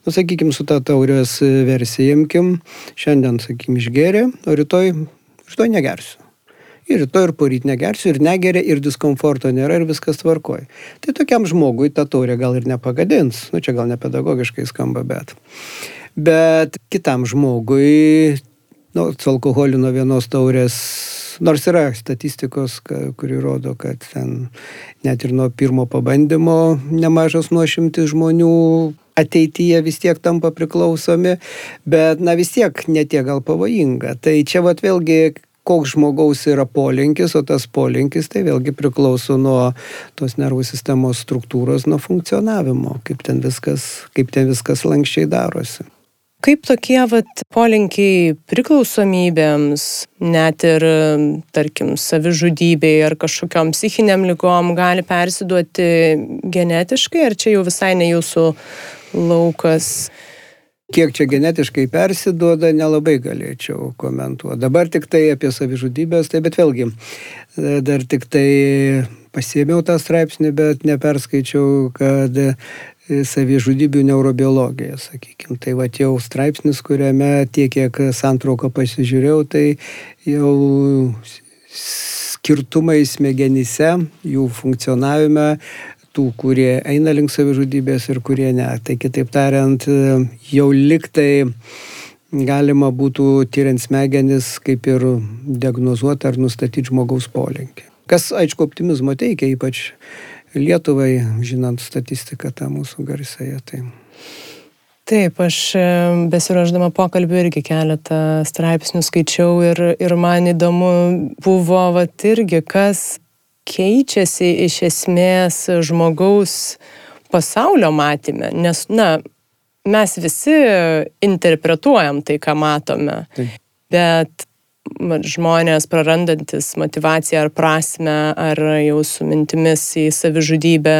Nu, sakykime, su tą taurės versija imkim, šiandien, sakykime, išgeria, o rytoj, rytoj negersiu. Ir rytoj ir poryt negersiu, ir negeria, ir diskomforto nėra, ir viskas tvarkoja. Tai tokiam žmogui ta taurė gal ir nepagadins. Nu, čia gal nepedagogiškai skamba, bet bet kitam žmogui, nu, su alkoholiu nuo vienos taurės, nors yra statistikos, kuri rodo, kad ten net ir nuo pirmo pabandymo nemažas nuošimtis žmonių ateityje vis tiek tampa priklausomi, bet na vis tiek netiek gal pavojinga. Tai čia vat vėlgi koks žmogaus yra polinkis, o tas polinkis tai vėlgi priklauso nuo tos nervų sistemos struktūros, nuo funkcionavimo, kaip ten viskas, kaip ten viskas lankščiai darosi. Kaip tokie vat, polinkiai priklausomybėms, net ir, tarkim, savižudybei ar kažkokiam psichiniam lygom gali persiduoti genetiškai, ar čia jau visai ne jūsų laukas? Kiek čia genetiškai persiduoda, nelabai galėčiau komentuoti. Dabar tik tai apie savižudybės, tai bet vėlgi, dar tik tai pasėmiau tą straipsnį, bet neperskaičiau, kad savižudybių neurobiologija, sakykime. Tai va jau straipsnis, kuriame tiek, kiek santrauką pasižiūrėjau, tai jau skirtumai smegenyse, jų funkcionavime, tų, kurie eina link savižudybės ir kurie ne. Tai kitaip tariant, jau liktai galima būtų tyriant smegenis kaip ir diagnozuoti ar nustatyti žmogaus polinkį. Kas, aišku, optimizmo teikia, ypač Lietuvai, žinant statistiką tą mūsų garsąją. Tai. Taip, aš e, besiruoždama pokalbį irgi keletą straipsnių skaičiau ir, ir man įdomu buvo, va, irgi, kas keičiasi iš esmės žmogaus pasaulio matymė, nes, na, mes visi interpretuojam tai, ką matome. Taip. Bet žmonės prarandantis motivaciją ar prasme, ar jau su mintimis į savižudybę,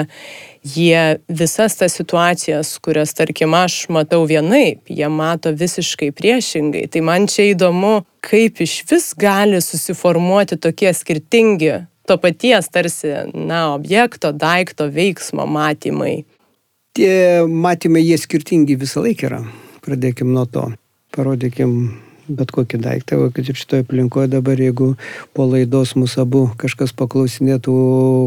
jie visas tas situacijas, kurias, tarkim, aš matau vienaip, jie mato visiškai priešingai. Tai man čia įdomu, kaip iš vis gali susiformuoti tokie skirtingi to paties tarsi, na, objekto, daikto, veiksmo matymai. Tie matymai, jie skirtingi visą laiką yra pradėkim nuo to. Parodykim bet kokį daiktą, kad ir šitoje aplinkoje dabar, jeigu po laidos mūsų abu kažkas paklausinėtų,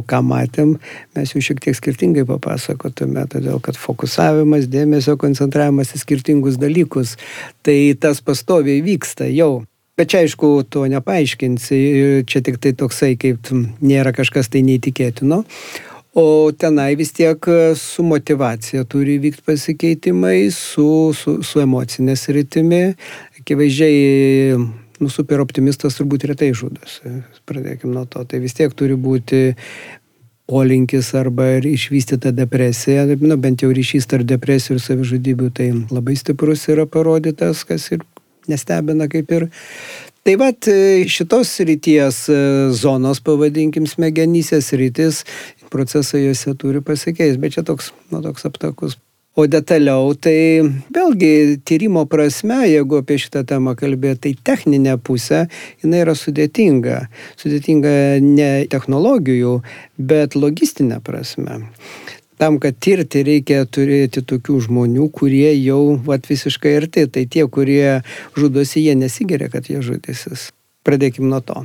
ką matėm, mes jau šiek tiek skirtingai papasakotume, todėl kad fokusavimas, dėmesio koncentravimas į skirtingus dalykus, tai tas pastoviai vyksta jau. Bet čia aišku, to nepaaiškinsi, čia tik tai toksai, kaip nėra kažkas tai neįtikėtino. O tenai vis tiek e, su motivacija turi vykti pasikeitimai, su, su, su emocinė sritimi. Akivaizdžiai, nu, super optimistas turbūt retai žudosi. Pradėkime nuo to. Tai vis tiek turi būti polinkis arba išvystyta depresija, nu, bent jau ryšys tarp depresijų ir savižudybių, tai labai stiprus yra parodytas, kas ir nestebina kaip ir. Tai vad šitos ryties e, zonos, pavadinkim, smegenyse rytis procesai juose turi pasikeisti, bet čia toks, nu, toks aptakus. O detaliau, tai vėlgi tyrimo prasme, jeigu apie šitą temą kalbėti, tai techninė pusė, jinai yra sudėtinga. Sudėtinga ne technologijų, bet logistinė prasme. Tam, kad tirti, reikia turėti tokių žmonių, kurie jau vat, visiškai arti. Tai tie, kurie žudosi, jie nesigeria, kad jie žudysis. Pradėkim nuo to.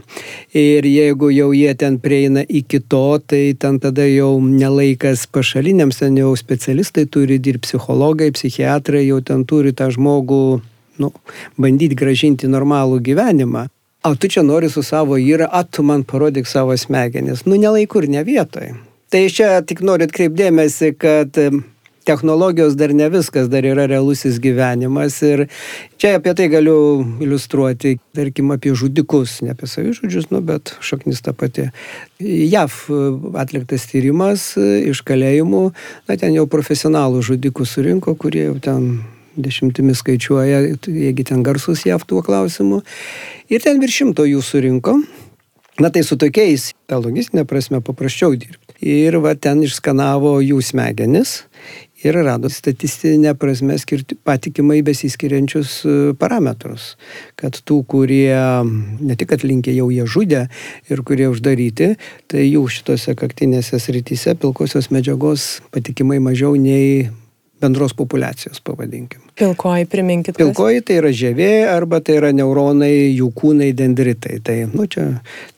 Ir jeigu jau jie ten prieina iki to, tai ten tada jau nelaikas pašaliniams, ten jau specialistai turi dirbti, psichologai, psichiatrai jau ten turi tą žmogų, nu, bandyti gražinti normalų gyvenimą. O tu čia nori su savo įra, a tu man parodyk savo smegenis. Nu, nelaikur, ne vietoj. Tai čia tik noriu atkreipdėmėsi, kad technologijos dar ne viskas, dar yra realusis gyvenimas. Ir čia apie tai galiu iliustruoti, tarkim, apie žudikus, ne apie savižudžius, nu, bet šaknis ta pati. JAV atliktas tyrimas iš kalėjimų, na, ten jau profesionalų žudikų surinko, kurie jau ten dešimtimis skaičiuoja, jeigu ten garsus JAV tuo klausimu. Ir ten virš šimto jų surinko. Na tai su tokiais, ta logistinė prasme, paprasčiau dirbti. Ir va ten išskanavo jų smegenis ir rado statistinę prasme skirti, patikimai besiskiriančius e, parametrus. Kad tų, kurie ne tik atlinkė jau jie žudė ir kurie uždaryti, tai jų šitose kaktinėse srityse pilkosios medžiagos patikimai mažiau nei bendros populacijos, pavadinkim. Pilkoji, priminkit. Pilkoji tai yra žievė arba tai yra neuronai, jų kūnai, dendritai. Tai, nu, čia,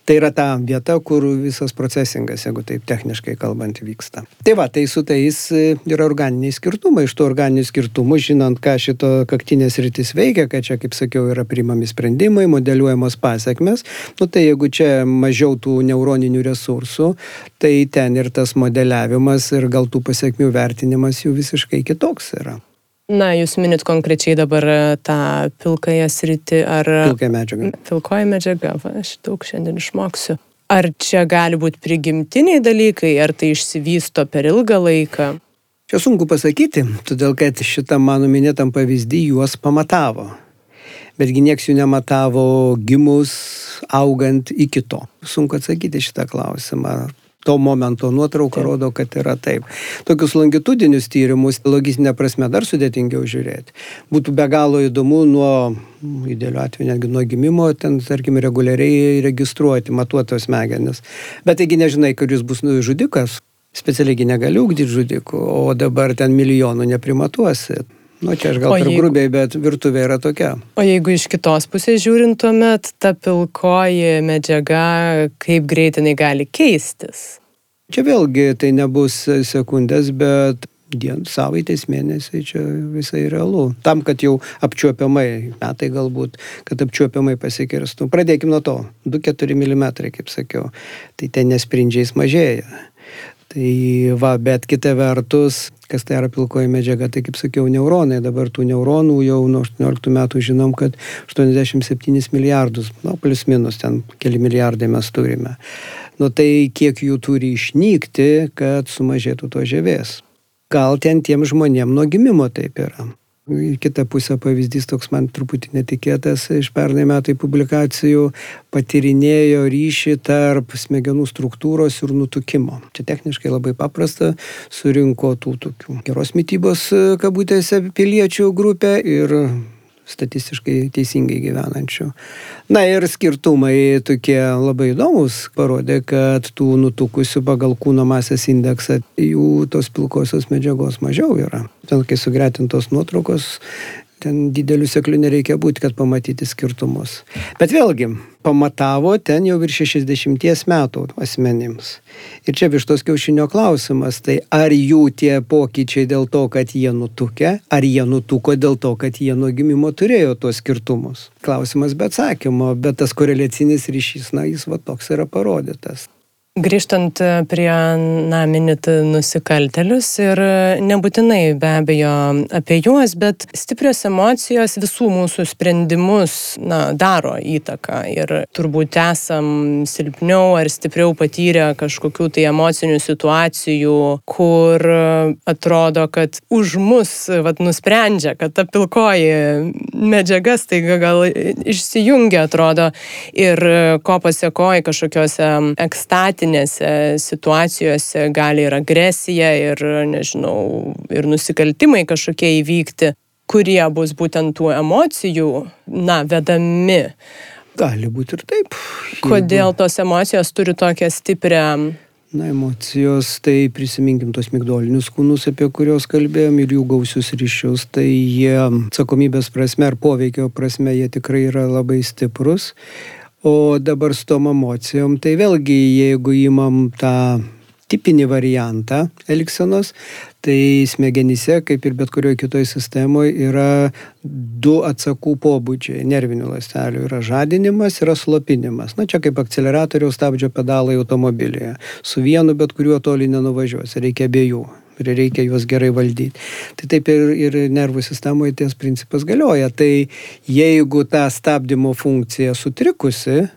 tai yra ta vieta, kur visas procesingas, jeigu taip techniškai kalbant, vyksta. Tai va, tai su tais e, yra organiniai skirtumai. Iš tų organinių skirtumų, žinant, ką šito kaktinės rytis veikia, kad čia, kaip sakiau, yra priimami sprendimai, modeliuojamos pasiekmes, nu, tai jeigu čia mažiau tų neuroninių resursų, tai ten ir tas modeliavimas ir gal tų pasiekmių vertinimas jų visiškai kitoks yra. Na, jūs minit konkrečiai dabar e, tą pilkąją sritį ar... Pilkąją medžiagą. Pilkoji medžiaga, va, aš daug šiandien išmoksiu. Ar čia gali būti prigimtiniai dalykai, ar tai išsivysto per ilgą laiką? Čia sunku pasakyti, todėl kad šitam mano minėtam pavyzdį juos pamatavo. Betgi nieks jų nematavo gimus, augant iki to. Sunku atsakyti šitą klausimą to momento nuotrauka rodo, kad yra taip. Tokius longitudinius tyrimus logistinė prasme dar sudėtingiau žiūrėti. Būtų be galo įdomu nuo, idealiu atveju netgi nuo gimimo, ten, tarkim, reguliariai registruoti, matuotos smegenis. Bet taigi nežinai, kad jūs bus žudikas. Specialiai negali ugdyti žudikų, o dabar ten milijonų neprimatuosi. Nu, čia aš gal per jeigu... grubiai, bet virtuvė yra tokia. O jeigu iš kitos pusės žiūrint, tuomet ta pilkoji medžiaga, kaip greitai jinai gali keistis? Čia vėlgi tai nebus sekundės, bet dien, savaitės mėnesiai čia visai realu. Tam, kad jau apčiuopiamai, metai galbūt, kad apčiuopiamai pasikirstų. Pradėkime nuo to. 2-4 mm, kaip sakiau. Tai ten nesprindžiais mažėja. Tai va, bet kita vertus, kas tai yra pilkoji medžiaga, tai kaip sakiau, neuronai. Dabar tų neuronų jau nuo 18 metų žinom, kad 87 milijardus, nu, plus minus ten keli milijardai mes turime. Nu tai kiek jų turi išnykti, kad sumažėtų to žėvės. Gal ten tiem žmonėm nuo gimimo taip yra. Kita pusė pavyzdys toks man truputį netikėtas iš pernai metai publikacijų patyrinėjo ryšį tarp smegenų struktūros ir nutukimo. Čia techniškai labai paprasta, surinko tų tokių geros mytybos kabutėse piliečių grupę ir statistiškai teisingai gyvenančių. Na ir skirtumai tokie labai įdomus parodė, kad tų nutukusių pagal kūno masės indeksą jų tos pilkosios medžiagos mažiau yra. Ten, kai sugretintos nuotraukos, ten didelių seklių nereikia būti, kad pamatyti skirtumus. Bet vėlgi, pamatavo ten jau virš 60 metų asmenims. Ir čia vištos kiaušinio klausimas, tai ar jų tie pokyčiai dėl to, kad jie nutukė, ar jie nutuko dėl to, kad jie nuo gimimo turėjo tuos skirtumus. Klausimas be atsakymo, bet tas koreliacinis ryšys, na, jis va toks yra parodytas. Grįžtant prie, na, minit nusikaltelius ir nebūtinai be abejo apie juos, bet stiprios emocijos visų mūsų sprendimus, na, daro įtaką ir turbūt esam silpniau ar stipriau patyrę kažkokių tai emocinių situacijų, kur atrodo, kad už mus, vad, nusprendžia, kad ta pilkoji medžiaga staiga gal išsijungia, atrodo, ir ko pasiekoja kažkokiose ekstatinėse krizinėse situacijose gali ir agresija, ir, nežinau, ir nusikaltimai kažkokie įvykti, kurie bus būtent tų emocijų, na, vedami. Gali būti ir taip. Kodėl tos emocijos turi tokią stiprią Na, emocijos, tai prisiminkim tos migdolinius kūnus, apie kuriuos kalbėjom ir jų gausius ryšius, tai jie atsakomybės prasme ar poveikio prasme jie tikrai yra labai stiprus. O dabar su tom emocijom, tai vėlgi, jeigu įmam tą tipinį variantą elgsenos, tai smegenyse, kaip ir bet kurioje kitoje sistemoje, yra du atsakų pobūdžiai nervinių ląstelių. Yra žadinimas, yra slopinimas. Na čia kaip akceleratoriaus stabdžio pedalai automobilyje. Su vienu bet kuriuo toli nenuvažiuosi, reikia abiejų ir reikia juos gerai valdyti. Tai taip ir, ir nervų sistemoje ties principas galioja. Tai jeigu ta stabdymo funkcija sutrikusi,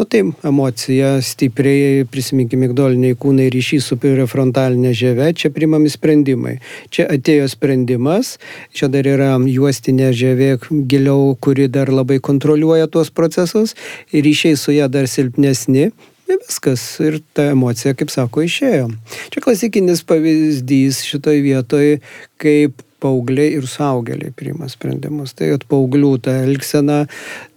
Nu, tai emocija stipriai, prisiminkime, migdoliniai kūnai ryšys su prefrontalinė žieve, čia primami sprendimai. Čia atėjo sprendimas, čia dar yra juostinė žievė giliau, kuri dar labai kontroliuoja tuos procesus, ryšiai su ją dar silpnesni, Ir viskas. Ir ta emocija, kaip sako, išėjo. Čia klasikinis pavyzdys šitoj vietoj, kaip paaugliai ir suaugėliai priima sprendimus. Tai at paauglių ta elgsena,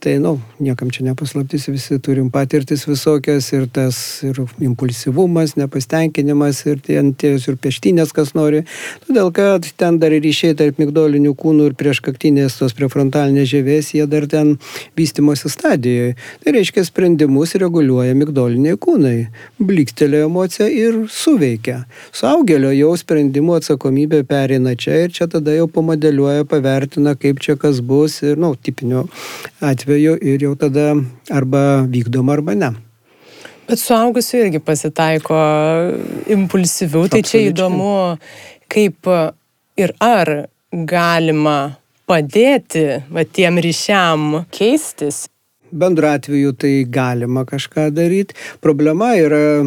tai, nu, niekam čia nepaslaptis, visi turim patirtis visokias ir tas ir impulsyvumas, nepastenkinimas ir ties ir peštinės, kas nori. Todėl, kad ten dar ryšiai tarp migdolinių kūnų ir prieškaktinės tos prefrontalinės žievės, jie dar ten vystimosi stadijoje. Tai reiškia, sprendimus reguliuoja migdoliniai kūnai. Blikstelė emocija ir suveikia. Suaugėlio jau sprendimo atsakomybė perina čia ir čia tada jau pamodeliuoja, pavertina, kaip čia kas bus ir, na, nu, tipiniu atveju ir jau tada arba vykdoma, arba ne. Bet suaugusiu irgi pasitaiko impulsyvių, tai čia įdomu, kaip ir ar galima padėti va, tiem ryšiam keistis. Bendru atveju tai galima kažką daryti. Problema yra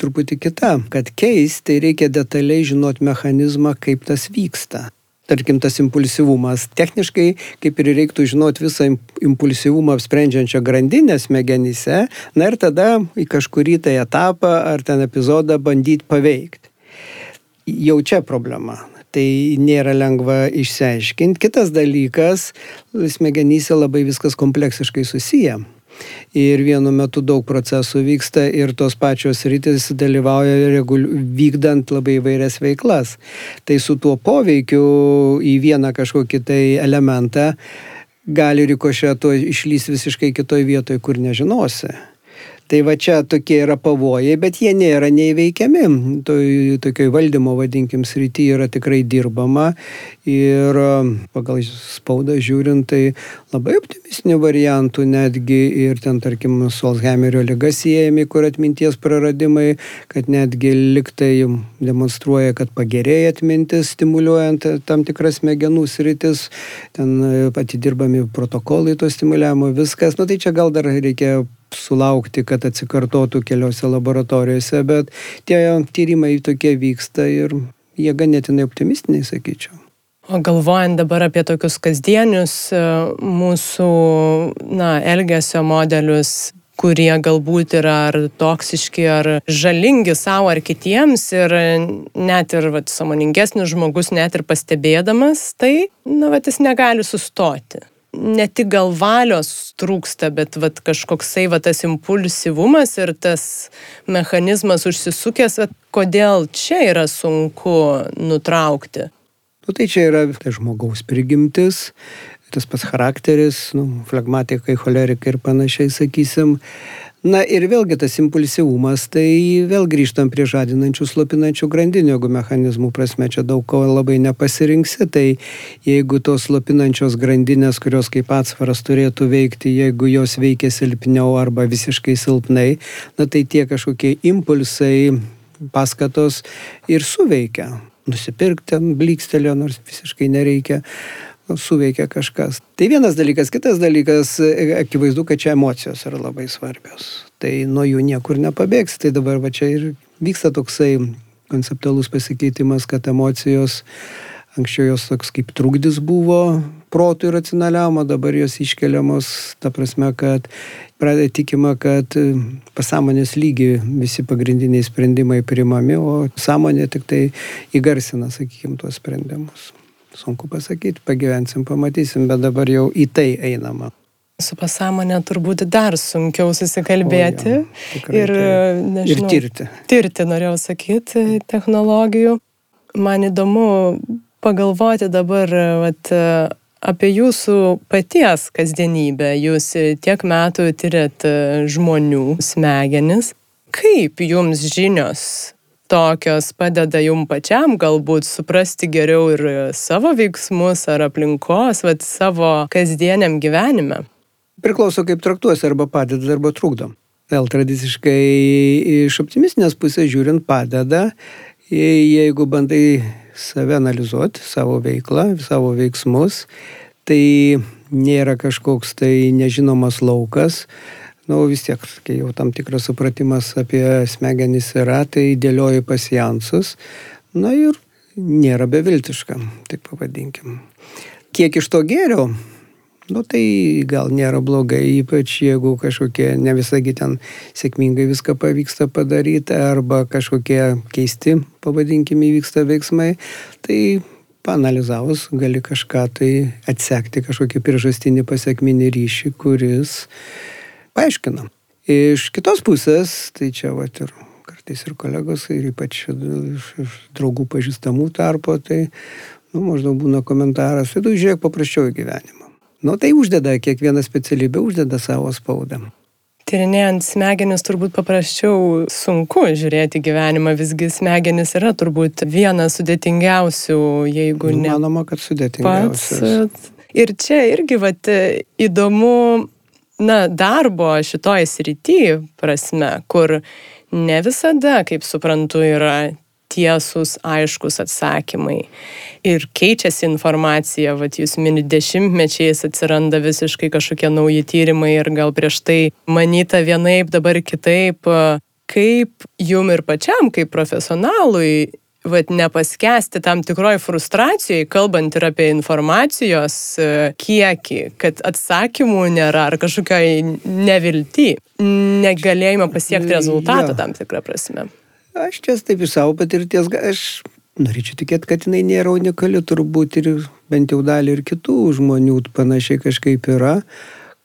truputį kita, kad keisti tai reikia detaliai žinot mechanizmą, kaip tas vyksta tarkim, tas impulsyvumas. Techniškai, kaip ir reiktų žinoti visą impulsyvumą apsprendžiančią grandinę smegenyse, na ir tada į kažkurį tai etapą ar ten epizodą bandyti paveikti. Jau čia problema. Tai nėra lengva išsiaiškinti. Kitas dalykas, smegenyse labai viskas kompleksiškai susiję ir vienu metu daug procesų vyksta ir tos pačios rytis dalyvauja regul... vykdant labai vairias veiklas. Tai su tuo poveikiu į vieną kažkokį tai elementą gali rikošeto išlys visiškai kitoj vietoj, kur nežinosi. Tai va čia tokie yra pavojai, bet jie nėra neįveikiami. Tokioj valdymo, vadinkim, srity yra tikrai dirbama ir pagal spaudą žiūrint, tai labai optimistinių variantų netgi ir ten, tarkim, su Alzheimerio lyga siejami, kur atminties praradimai, kad netgi liktai demonstruoja, kad pagerėja atmintis, stimuliuojant tam tikras smegenų sritis, ten atidirbami protokolai to stimuliavimo, viskas. Na nu, tai čia gal dar reikia sulaukti, kad atsikartotų keliose laboratorijose, bet tie tyrimai tokie vyksta ir jie ganėtinai optimistiniai, sakyčiau. O galvojant dabar apie tokius kasdienius e, mūsų na, elgesio modelius, kurie galbūt yra ar toksiški, ar žalingi savo ar kitiems ir net ir vat, samoningesnis žmogus, net ir pastebėdamas, tai na, vat, jis negali sustoti ne tik gal valios trūksta, bet vat, kažkoksai vat, tas impulsyvumas ir tas mechanizmas užsisukęs, vat, kodėl čia yra sunku nutraukti. Nu, tai čia yra tai žmogaus prigimtis, tas pats charakteris, nu, flegmatikai, cholerikai ir panašiai, sakysim. Na ir vėlgi tas impulsyvumas, tai vėl grįžtam prie žadinančių, slopinančių grandinių, jeigu mechanizmų prasme čia daug ko labai nepasirinksi, tai jeigu tos slopinančios grandinės, kurios kaip atsvaras turėtų veikti, jeigu jos veikia silpniau arba visiškai silpnai, na tai tie kažkokie impulsai, paskatos ir suveikia. Nusipirkti blikstelio, nors visiškai nereikia suveikia kažkas. Tai vienas dalykas, kitas dalykas, e, akivaizdu, kad čia emocijos yra labai svarbios. Tai nuo jų niekur nepabėgs. Tai dabar va čia ir vyksta toksai konceptualus pasikeitimas, kad emocijos, anksčiau jos toks kaip trukdis buvo protui racionaliam, o dabar jos iškeliamos, ta prasme, kad pradeda tikima, kad e, pasąmonės lygi visi pagrindiniai sprendimai primami, o sąmonė tik tai įgarsina, sakykime, tuos sprendimus sunku pasakyti, pagyvensim, pamatysim, bet dabar jau į tai einama. Su pasąmonė turbūt dar sunkiau susikalbėti o, ja, ir, nežinau, ir tirti. Tirti, norėjau sakyti, technologijų. Man įdomu pagalvoti dabar vat, apie jūsų paties kasdienybę. Jūs tiek metų tyrėt žmonių smegenis. Kaip jums žinios tokios padeda jum pačiam galbūt suprasti geriau ir savo veiksmus ar aplinkos, vat, savo kasdieniam gyvenime? Priklauso kaip traktuosi, arba padeda, arba trukdo. Vėl tradiciškai iš optimistinės pusės žiūrint padeda, jeigu bandai save analizuoti, savo veiklą, savo veiksmus, tai nėra kažkoks tai nežinomas laukas, nu vis tiek, kai jau tam tikras supratimas apie smegenis yra, tai dėlioji pasijansus, na ir nėra beviltiška, taip pavadinkim. Kiek iš to gėrio, nu tai gal nėra blogai, ypač jeigu kažkokie ne visagi ten sėkmingai viską pavyksta padaryti, arba kažkokie keisti, pavadinkim, įvyksta veiksmai, tai panalizavus gali kažką tai atsekti, kažkokį priežastinį pasiekminį ryšį, kuris paaiškinam. Iš kitos pusės, tai čia va ir kartais ir kolegos, ir ypač iš, iš draugų pažįstamų tarpo, tai nu, maždaug būna komentaras, tai tu žiūrėk paprasčiau į gyvenimą. Nu, tai uždeda, kiekviena specialybė uždeda savo spaudą. Tyrinėjant smegenis turbūt paprasčiau sunku žiūrėti gyvenimą, visgi smegenis yra turbūt vienas sudėtingiausių, jeigu nu, ne. Manoma, kad sudėtingiausias. Pats. Ir čia irgi vat, įdomu na, darbo šitoj srity prasme, kur ne visada, kaip suprantu, yra tiesus, aiškus atsakymai. Ir keičiasi informacija, vad jūs mini dešimtmečiais atsiranda visiškai kažkokie nauji tyrimai ir gal prieš tai manyta vienaip, dabar kitaip. Kaip jum ir pačiam, kaip profesionalui, vat, nepaskesti tam tikroj frustracijai, kalbant ir apie informacijos e, kiekį, kad atsakymų nėra ar kažkokiai nevilti, negalėjimo pasiekti rezultatą ja. tam tikrą prasme. Aš čia taip iš savo patirties, aš norėčiau tikėti, kad jinai nėra unikali, turbūt ir bent jau dalį ir kitų žmonių panašiai kažkaip yra.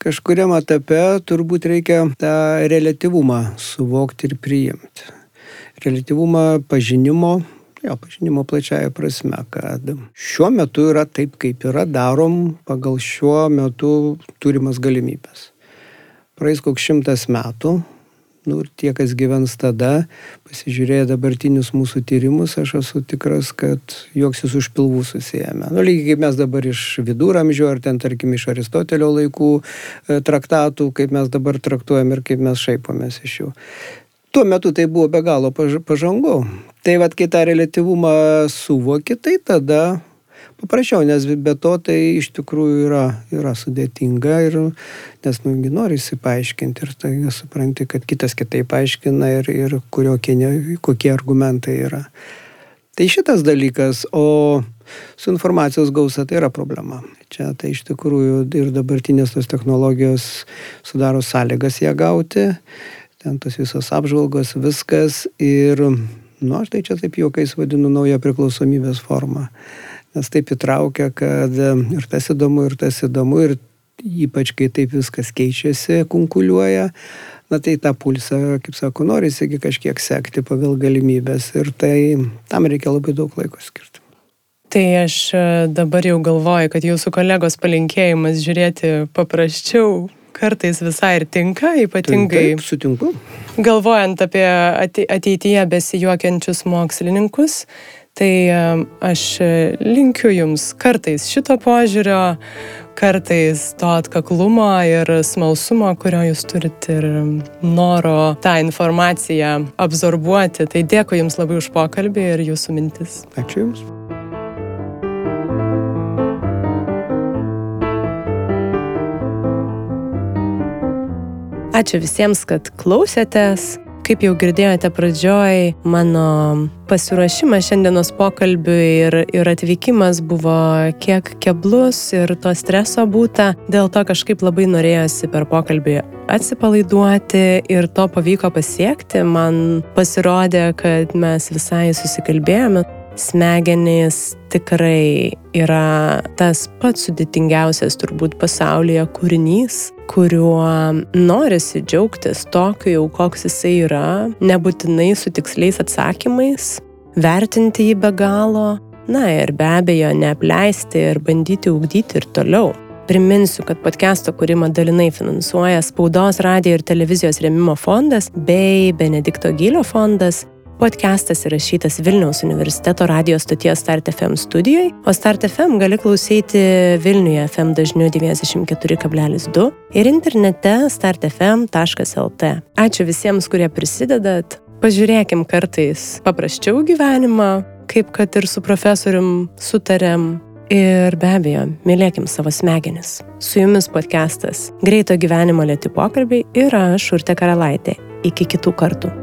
Kažkuriam etape turbūt reikia tą relativumą suvokti ir priimti. Relativumą pažinimo jo pažinimo plačiaja prasme, kad šiuo metu yra taip, kaip yra, darom pagal šiuo metu turimas galimybės. Praeis koks šimtas metų, nu ir tie, kas gyvens tada, pasižiūrėję dabartinius mūsų tyrimus, aš esu tikras, kad juoksis už pilvų susijęme. Nu, lygiai kaip mes dabar iš viduramžių, ar ten, tarkim, iš Aristotelio laikų e, traktatų, kaip mes dabar traktuojam ir kaip mes šaipomės iš jų. Tuo metu tai buvo be galo pažangu. Tai vad, kai tą relativumą suvoki, tai tada paprasčiau, nes be to tai iš tikrųjų yra, yra sudėtinga ir nes nugi nori įsipaaiškinti ir tai supranti, kad kitas kitaip paaiškina ir, ir kuriokie, kokie argumentai yra. Tai šitas dalykas, o su informacijos gausa tai yra problema. Čia tai iš tikrųjų ir dabartinės tos technologijos sudaro sąlygas ją gauti, ten tos visos apžvalgos, viskas ir Nu, aš tai čia taip juokais vadinu naują priklausomybės formą. Nes taip įtraukia, kad ir tas įdomu, ir tas įdomu, ir ypač kai taip viskas keičiasi, kunkuliuoja, na tai tą pulsą, kaip sako, norisi kažkiek sekti pagal galimybės ir tai tam reikia labai daug laiko skirti. Tai aš e, dabar jau galvoju, kad jūsų kolegos palinkėjimas žiūrėti paprasčiau kartais visai ir tinka, ypatingai. Taip, sutinku. Galvojant apie ateityje besijuokiančius mokslininkus, tai e, aš linkiu jums kartais šito požiūrio, kartais to atkaklumo ir smalsumo, kurio jūs turite ir noro tą informaciją absorbuoti. Tai dėkui Jums labai už pokalbį ir Jūsų mintis. Ačiū Jums. Ačiū visiems, kad klausėtės. Kaip jau girdėjote pradžioj, mano pasiruošimas šiandienos pokalbiui ir, ir atvykimas buvo kiek keblus ir to streso būta. Dėl to kažkaip labai norėjosi per pokalbį atsipalaiduoti ir to pavyko pasiekti. Man pasirodė, kad mes visai susikalbėjome smegenys tikrai yra tas pats sudėtingiausias turbūt pasaulyje kūrinys, kuriuo norisi džiaugtis tokiu jau, koks jisai yra, nebūtinai su tiksliais atsakymais, vertinti jį be galo, na ir be abejo neapleisti ir bandyti ugdyti ir toliau. Priminsiu, kad podcast'o kūrimą dalinai finansuoja Spaudos, radio ir televizijos remimo fondas bei Benedikto Gylio fondas Podcastas įrašytas Vilniaus universiteto radijos stoties Start FM studijoje, o Start FM gali klausyti Vilniuje FM dažniu 94,2 ir internete startfm.lt. Ačiū visiems, kurie prisidedat. Pažiūrėkim kartais paprasčiau gyvenimą, kaip kad ir su profesorium sutarėm. Ir be abejo, mylėkim savo smegenis. Su jumis podcastas Greito gyvenimo lėti pokalbiai ir aš Urte Karalaitė. Iki kitų kartų.